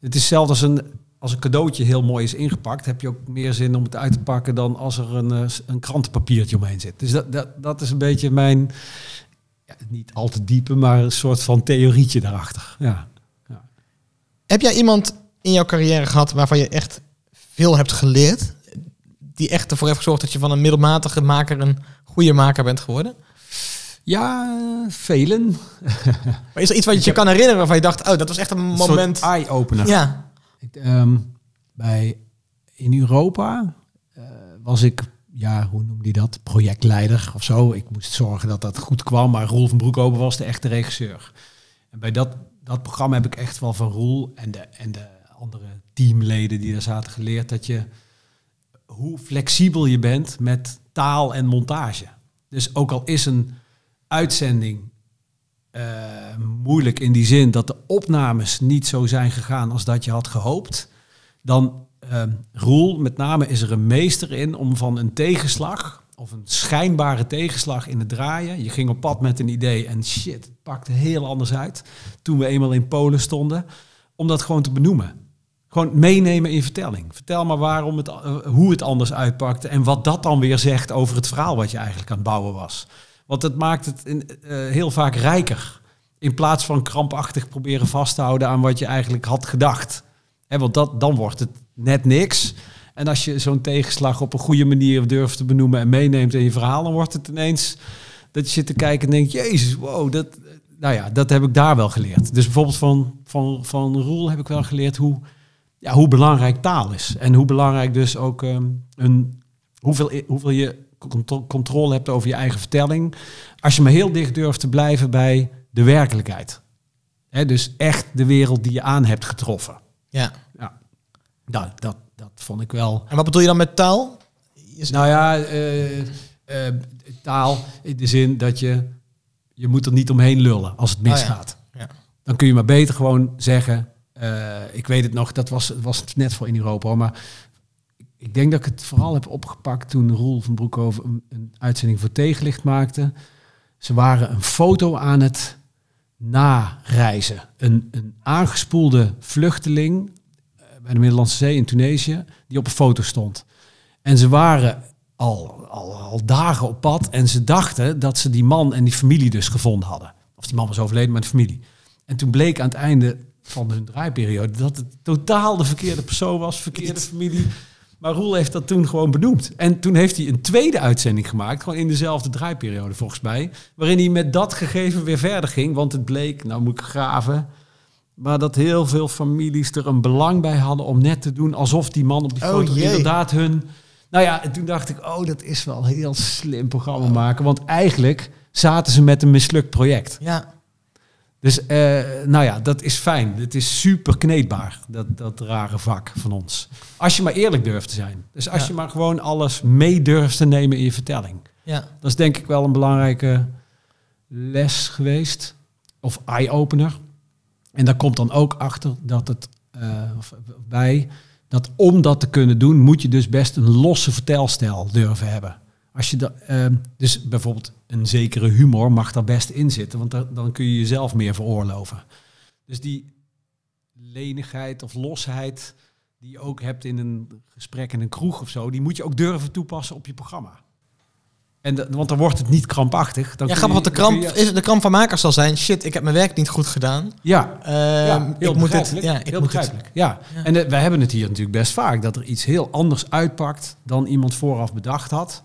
Het is zelfs als een, als een cadeautje heel mooi is ingepakt, heb je ook meer zin om het uit te pakken dan als er een, eh, een krantenpapiertje omheen zit. Dus dat, dat, dat is een beetje mijn, ja, niet al te diepe, maar een soort van theorietje daarachter. Ja. Heb jij iemand in jouw carrière gehad waarvan je echt veel hebt geleerd? Die echt ervoor heeft gezorgd dat je van een middelmatige maker een goede maker bent geworden? Ja, velen. Maar is er iets wat je je kan herinneren waarvan je dacht, oh, dat was echt een moment. eye-opener. Ja, Ehm, bij, in Europa eh, was ik, ja, hoe noem die dat? Projectleider of zo. Ik moest zorgen dat dat goed kwam, maar Roel van Broekhoven was de echte regisseur. En bij dat, dat programma heb ik echt wel van Roel en de, en de andere teamleden die daar zaten geleerd dat je hoe flexibel je bent met taal en montage. Dus ook al is een uitzending moeilijk in die zin dat de opnames niet zo zijn gegaan als dat je had gehoopt, dan ehm Roel, met name is er een meester in om van een tegenslag of een schijnbare tegenslag in het draaien. Je ging op pad met een idee en shit, het pakte heel anders uit toen we eenmaal in Polen stonden, om dat gewoon te benoemen. Gewoon meenemen in vertelling. Vertel maar waarom het, eh, hoe het anders uitpakte en wat dat dan weer zegt over het verhaal wat je eigenlijk aan het bouwen was. Want het maakt het in, eh, heel vaak rijker. In plaats van krampachtig proberen vast te houden aan wat je eigenlijk had gedacht. Want dat, dan wordt het net niks. En als je zo'n tegenslag op een goede manier durft te benoemen en meeneemt in je verhaal, dan wordt het ineens dat je zit te kijken en denkt, jezus, wow, dat, nou ja, dat heb ik daar wel geleerd. Dus bijvoorbeeld van, van, van Roel heb ik wel geleerd hoe, ja, hoe belangrijk taal is. En hoe belangrijk dus ook ehm, een, hoeveel, hoeveel je controle hebt over je eigen vertelling. Als je maar heel dicht durft te blijven bij de werkelijkheid. Hè, dus echt de wereld die je aan hebt getroffen. ja. Ja, dat, dat, dat vond ik wel. En wat bedoel je dan met taal? Is- Nou ja, eh, eh, taal in de zin dat je, je moet er niet omheen lullen als het misgaat. Ja. Dan kun je maar beter gewoon zeggen, eh, ik weet het nog, dat was, was net voor in Europa, maar ik denk dat ik het vooral heb opgepakt toen Roel van Broekhoven een, een uitzending voor Tegenlicht maakte. Ze waren een foto aan het nareizen. Een, een aangespoelde vluchteling eh, bij de Middellandse Zee in Tunesië, die op een foto stond. En ze waren al, al, al dagen op pad en ze dachten dat ze die man en die familie dus gevonden hadden. Of die man was overleden, maar de familie. En toen bleek aan het einde van hun draaiperiode dat het totaal de verkeerde persoon was, verkeerde familie. Maar Roel heeft dat toen gewoon benoemd. En toen heeft hij een tweede uitzending gemaakt, gewoon in dezelfde draaiperiode volgens mij, waarin hij met dat gegeven weer verder ging. Want het bleek, nou moet ik graven, maar dat heel veel families er een belang bij hadden om net te doen alsof die man op die Oh, foto jee. inderdaad hun... Nou ja, en toen dacht ik, oh, dat is wel een heel slim programma maken. Want eigenlijk zaten ze met een mislukt project. Ja. Dus eh, nou ja, dat is fijn. Het is super kneedbaar, dat, dat rare vak van ons. Als je maar eerlijk durft te zijn. Dus als Ja. je maar gewoon alles mee durft te nemen in je vertelling. Ja. Dat is denk ik wel een belangrijke les geweest. Of eye-opener. En daar komt dan ook achter dat het of bij dat om dat te kunnen doen, moet je dus best een losse vertelstijl durven hebben. Als je da, ehm, dus bijvoorbeeld een zekere humor mag daar best in zitten, want da- dan kun je jezelf meer veroorloven. Dus die lenigheid of losheid die je ook hebt in een gesprek in een kroeg of zo, die moet je ook durven toepassen op je programma. En de- want dan wordt het niet krampachtig. Dan Ja, grappig, want de kramp, je- is, de kramp van makers zal zijn, shit, ik heb mijn werk niet goed gedaan. Ja, Ehm, ja, heel ik moet het, begrijpelijk. ja, ik heel moet het. begrijpelijk. Ja. Ja. En eh, wij hebben het hier natuurlijk best vaak dat er iets heel anders uitpakt dan iemand vooraf bedacht had.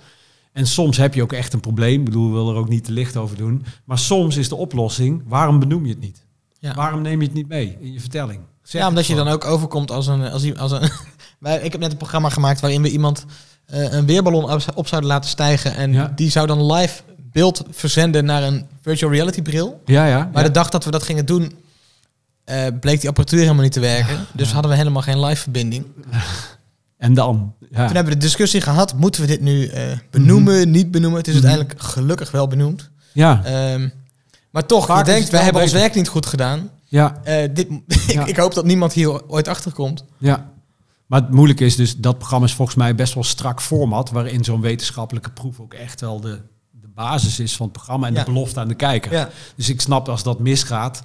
En soms heb je ook echt een probleem. Ik bedoel, we willen er ook niet te licht over doen. Maar soms is de oplossing: waarom benoem je het niet? Ja. Waarom neem je het niet mee in je vertelling? Zeg ja, omdat je dan ook overkomt als een... Als, als een (laughs) wij, ik heb net een programma gemaakt waarin we iemand eh, een weerballon op, op zouden laten stijgen. En Ja. die zou dan live beeld verzenden naar een virtual reality bril. Ja, ja. Maar ja. de dag dat we dat gingen doen, eh, bleek die apparatuur helemaal niet te werken. Dus hadden we helemaal geen live verbinding. (laughs) En dan? Ja. Toen hebben we de discussie gehad, moeten we dit nu eh, benoemen, Mhm. niet benoemen? Het is uiteindelijk gelukkig wel benoemd. ja, Ehm, maar toch, Vaak je denkt, wij hebben ons werk niet goed gedaan. ja, Eh, dit, (laughs) Ja. ik, ik hoop dat niemand hier ooit achter komt. ja. Maar het moeilijke is dus, dat programma is volgens mij best wel strak format, waarin zo'n wetenschappelijke proef ook echt wel de, de basis is van het programma en Ja. de belofte aan de kijker. Ja. Dus ik snap als dat misgaat,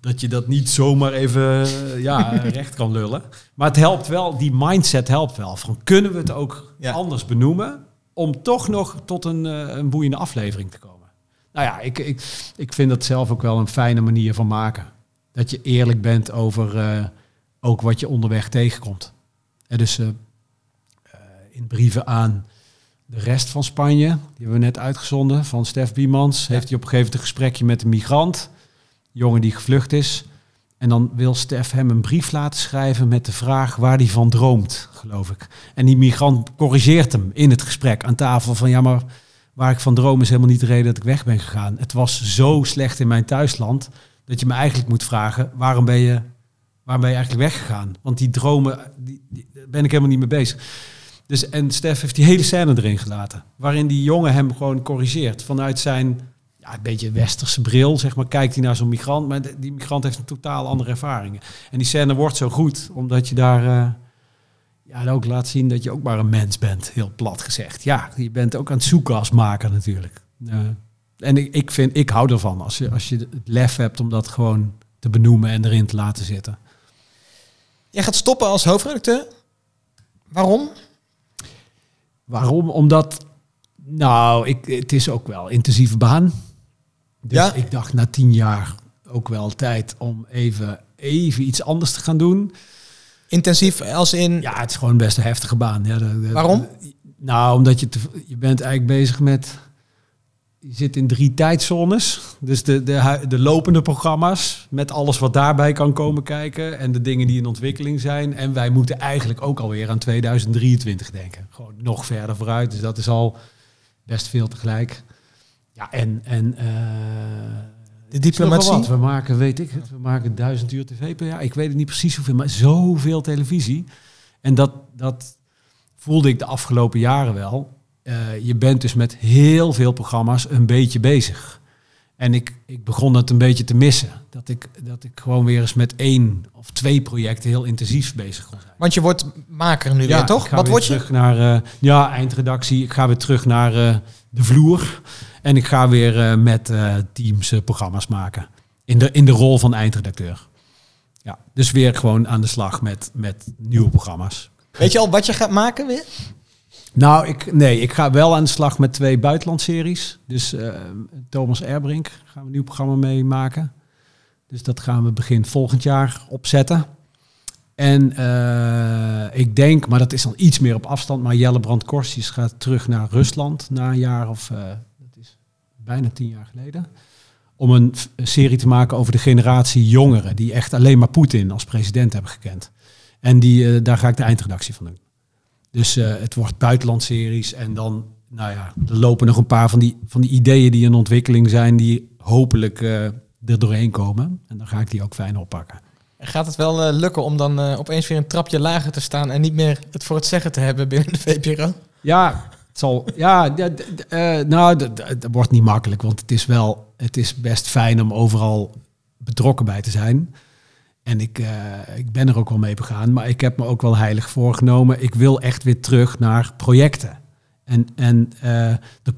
dat je dat niet zomaar even eh, ja, (laughs) recht kan lullen. Maar het helpt wel, die mindset helpt wel. Van kunnen we het ook Ja. anders benoemen om toch nog tot een, eh, een boeiende aflevering te komen? Nou ja, ik, ik, ik vind dat zelf ook wel een fijne manier van maken. Dat je eerlijk bent over eh, ook wat je onderweg tegenkomt. En dus in brieven aan de rest van Spanje, die hebben we net uitgezonden van Stef Biemans, heeft hij op een gegeven moment een gesprekje met een migrant, jongen die gevlucht is. En dan wil Stef hem een brief laten schrijven met de vraag waar hij van droomt, geloof ik. En die migrant corrigeert hem in het gesprek aan tafel van ja, maar waar ik van droom is helemaal niet de reden dat ik weg ben gegaan. Het was zo slecht in mijn thuisland dat je me eigenlijk moet vragen waarom ben je, waarom ben je eigenlijk weggegaan? Want die dromen, die, ben ik helemaal niet mee bezig. Dus, en Stef heeft die hele scène erin gelaten. Waarin die jongen hem gewoon corrigeert. Vanuit zijn ja, een beetje westerse bril, zeg maar, kijkt hij naar zo'n migrant. Maar die migrant heeft een totaal andere ervaringen. En die scène wordt zo goed, omdat je daar eh, ja, ook laat zien dat je ook maar een mens bent. Heel plat gezegd. Ja, je bent ook aan het zoeken als maker natuurlijk. Eh, en ik, ik, vind, ik hou ervan als je, als je het lef hebt om dat gewoon te benoemen en erin te laten zitten. Jij gaat stoppen als hoofdredacteur. Waarom? Waarom? Omdat, nou, ik, het is ook wel intensieve baan. Dus Ja. ik dacht na tien jaar ook wel tijd om even, even iets anders te gaan doen. Intensief als in... Ja, het is gewoon best een heftige baan. Ja, Waarom? nou, omdat je, te, je bent eigenlijk bezig met... Je zit in drie tijdzones. Dus de, de, de lopende programma's met alles wat daarbij kan komen kijken. En de dingen die in ontwikkeling zijn. En wij moeten eigenlijk ook alweer aan 2023 denken. Gewoon nog verder vooruit. Dus dat is al best veel tegelijk. Ja, en... en eh, De diplomatie. wat. We maken, weet ik het, we maken duizend uur tv per jaar. Ik weet het niet precies hoeveel, maar zoveel televisie. En dat, dat voelde ik de afgelopen jaren wel. Eh, je bent dus met heel veel programma's een beetje bezig. En ik, ik begon het een beetje te missen. Dat ik, dat ik gewoon weer eens met één of twee projecten heel intensief bezig kon zijn. Want je wordt maker nu weer, toch? Wat word je? terug naar eh, ja, eindredactie. Ik ga weer terug naar de vloer. En ik ga weer eh, met eh, teams eh, programma's maken. In de, in de rol van eindredacteur. Ja, dus weer gewoon aan de slag met, met nieuwe programma's. Weet je al wat je gaat maken weer? Nou, ik, nee, ik ga wel aan de slag met twee buitenlandseries. Dus Thomas Erbrink gaan we een nieuw programma mee maken. Dus dat gaan we begin volgend jaar opzetten. En eh, ik denk, maar dat is dan iets meer op afstand, maar Jelle Brand Korsius gaat terug naar Rusland na een jaar of, uh, dat is bijna tien jaar geleden, om een serie te maken over de generatie jongeren die echt alleen maar Poetin als president hebben gekend. En die, uh, daar ga ik de eindredactie van doen. Dus het wordt buitenlandseries en dan, nou ja, er lopen nog een paar van die, van die ideeën die in ontwikkeling zijn, die hopelijk er doorheen komen. En dan ga ik die ook fijn oppakken. Gaat het wel uh, lukken om dan uh, opeens weer een trapje lager te staan en niet meer het voor het zeggen te hebben binnen de VPRO? Ja, het zal. Ja, uh, nou, dat wordt niet makkelijk, want het is wel, het is best fijn om overal betrokken bij te zijn. En ik, ik ben er ook wel mee begaan, maar ik heb me ook wel heilig voorgenomen. Ik wil echt weer terug naar projecten. En, en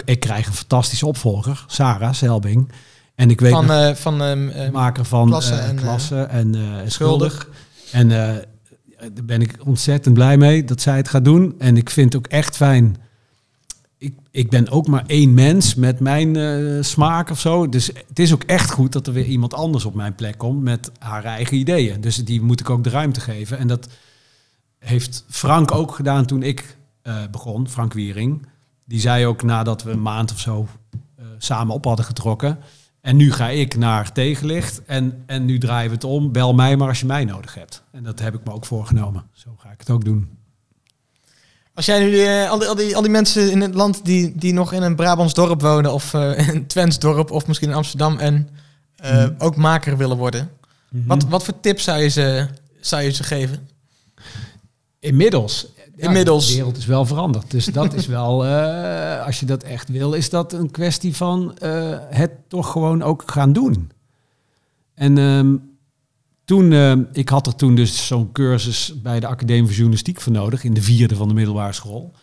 ik krijg een fantastische opvolger, Sarah Selbing. En ik weet van, uh, van uh, maker van klasse en, klasse en schuldig. En daar ben ik ontzettend blij mee dat zij het gaat doen. En ik vind het ook echt fijn. Ik, ik ben ook maar één mens met mijn smaak of zo. Dus het is ook echt goed dat er weer iemand anders op mijn plek komt met haar eigen ideeën. Dus die moet ik ook de ruimte geven. En dat heeft Frank ook gedaan toen ik begon, Frank Wiering. Die zei ook nadat we een maand of zo samen op hadden getrokken en nu ga ik naar tegenlicht en, en nu draaien we het om. Bel mij maar als je mij nodig hebt. En dat heb ik me ook voorgenomen. Zo ga ik het ook doen. Als jij nu uh, al, die, al, die, al die mensen in het land die, die nog in een Brabants dorp wonen of uh, een Twents dorp of misschien in Amsterdam en uh, mm. ook maker willen worden. Mm -hmm. wat, wat voor tips zou je ze, zou je ze geven? Inmiddels Inmiddels. De wereld is wel veranderd. Dus dat is wel, uh, (laughs) als je dat echt wil, is dat een kwestie van uh, het toch gewoon ook gaan doen. En um, toen, uh, ik had er toen dus zo'n cursus bij de Academie voor Journalistiek voor nodig, in de vierde van de middelbare school.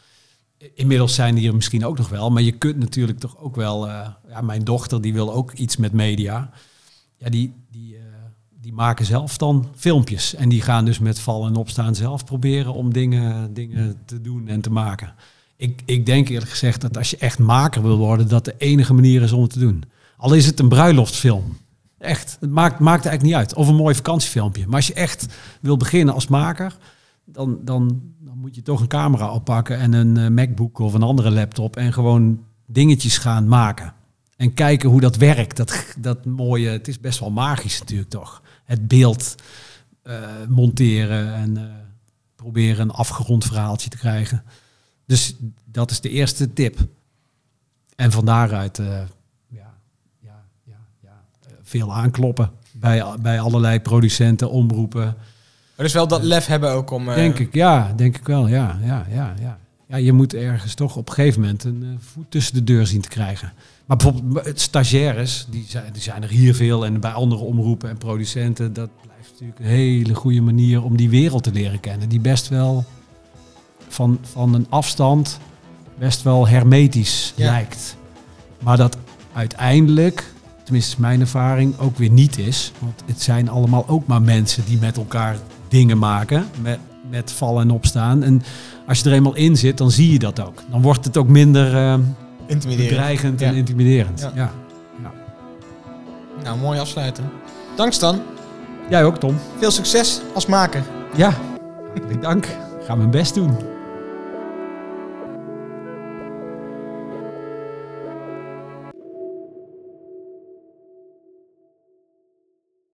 Inmiddels zijn die er misschien ook nog wel, maar je kunt natuurlijk toch ook wel, ja, mijn dochter die wil ook iets met media. Ja, die, die die maken zelf dan filmpjes. En die gaan dus met vallen en opstaan zelf proberen om dingen, dingen te doen en te maken. Ik, ik denk eerlijk gezegd dat als je echt maker wil worden, dat de enige manier is om het te doen. Al is het een bruiloftfilm. Echt, het maakt, maakt eigenlijk niet uit. Of een mooi vakantiefilmpje. Maar als je echt wil beginnen als maker, dan, dan, dan moet je toch een camera oppakken en een uh, MacBook of een andere laptop en gewoon dingetjes gaan maken. En kijken hoe dat werkt. Dat, dat mooie, het is best wel magisch natuurlijk toch het beeld uh, monteren en uh, proberen een afgerond verhaaltje te krijgen. Dus dat is de eerste tip. En van daaruit ja, ja, ja, ja, veel aankloppen bij, bij allerlei producenten, omroepen. dus wel dat lef hebben ook om... Denk ik, ja, denk ik wel, ja, ja, ja, ja. Ja, je moet ergens toch op een gegeven moment een voet tussen de deur zien te krijgen. Maar bijvoorbeeld stagiaires, die zijn, die zijn er hier veel en bij andere omroepen en producenten. Dat blijft natuurlijk een hele goede manier om die wereld te leren kennen. Die best wel van, van een afstand best wel hermetisch lijkt. Maar dat uiteindelijk, tenminste is mijn ervaring, ook weer niet is. Want het zijn allemaal ook maar mensen die met elkaar dingen maken. Met, met vallen en opstaan. En als je er eenmaal in zit, dan zie je dat ook. Dan wordt het ook minder... Uh, Intimiderend. Bedreigend en intimiderend. Ja. Ja. ja. Nou, mooi afsluiten. Dank Stan. Jij ook, Tom. Veel succes als maker. Ja, (laughs) ik dank. ga mijn best doen.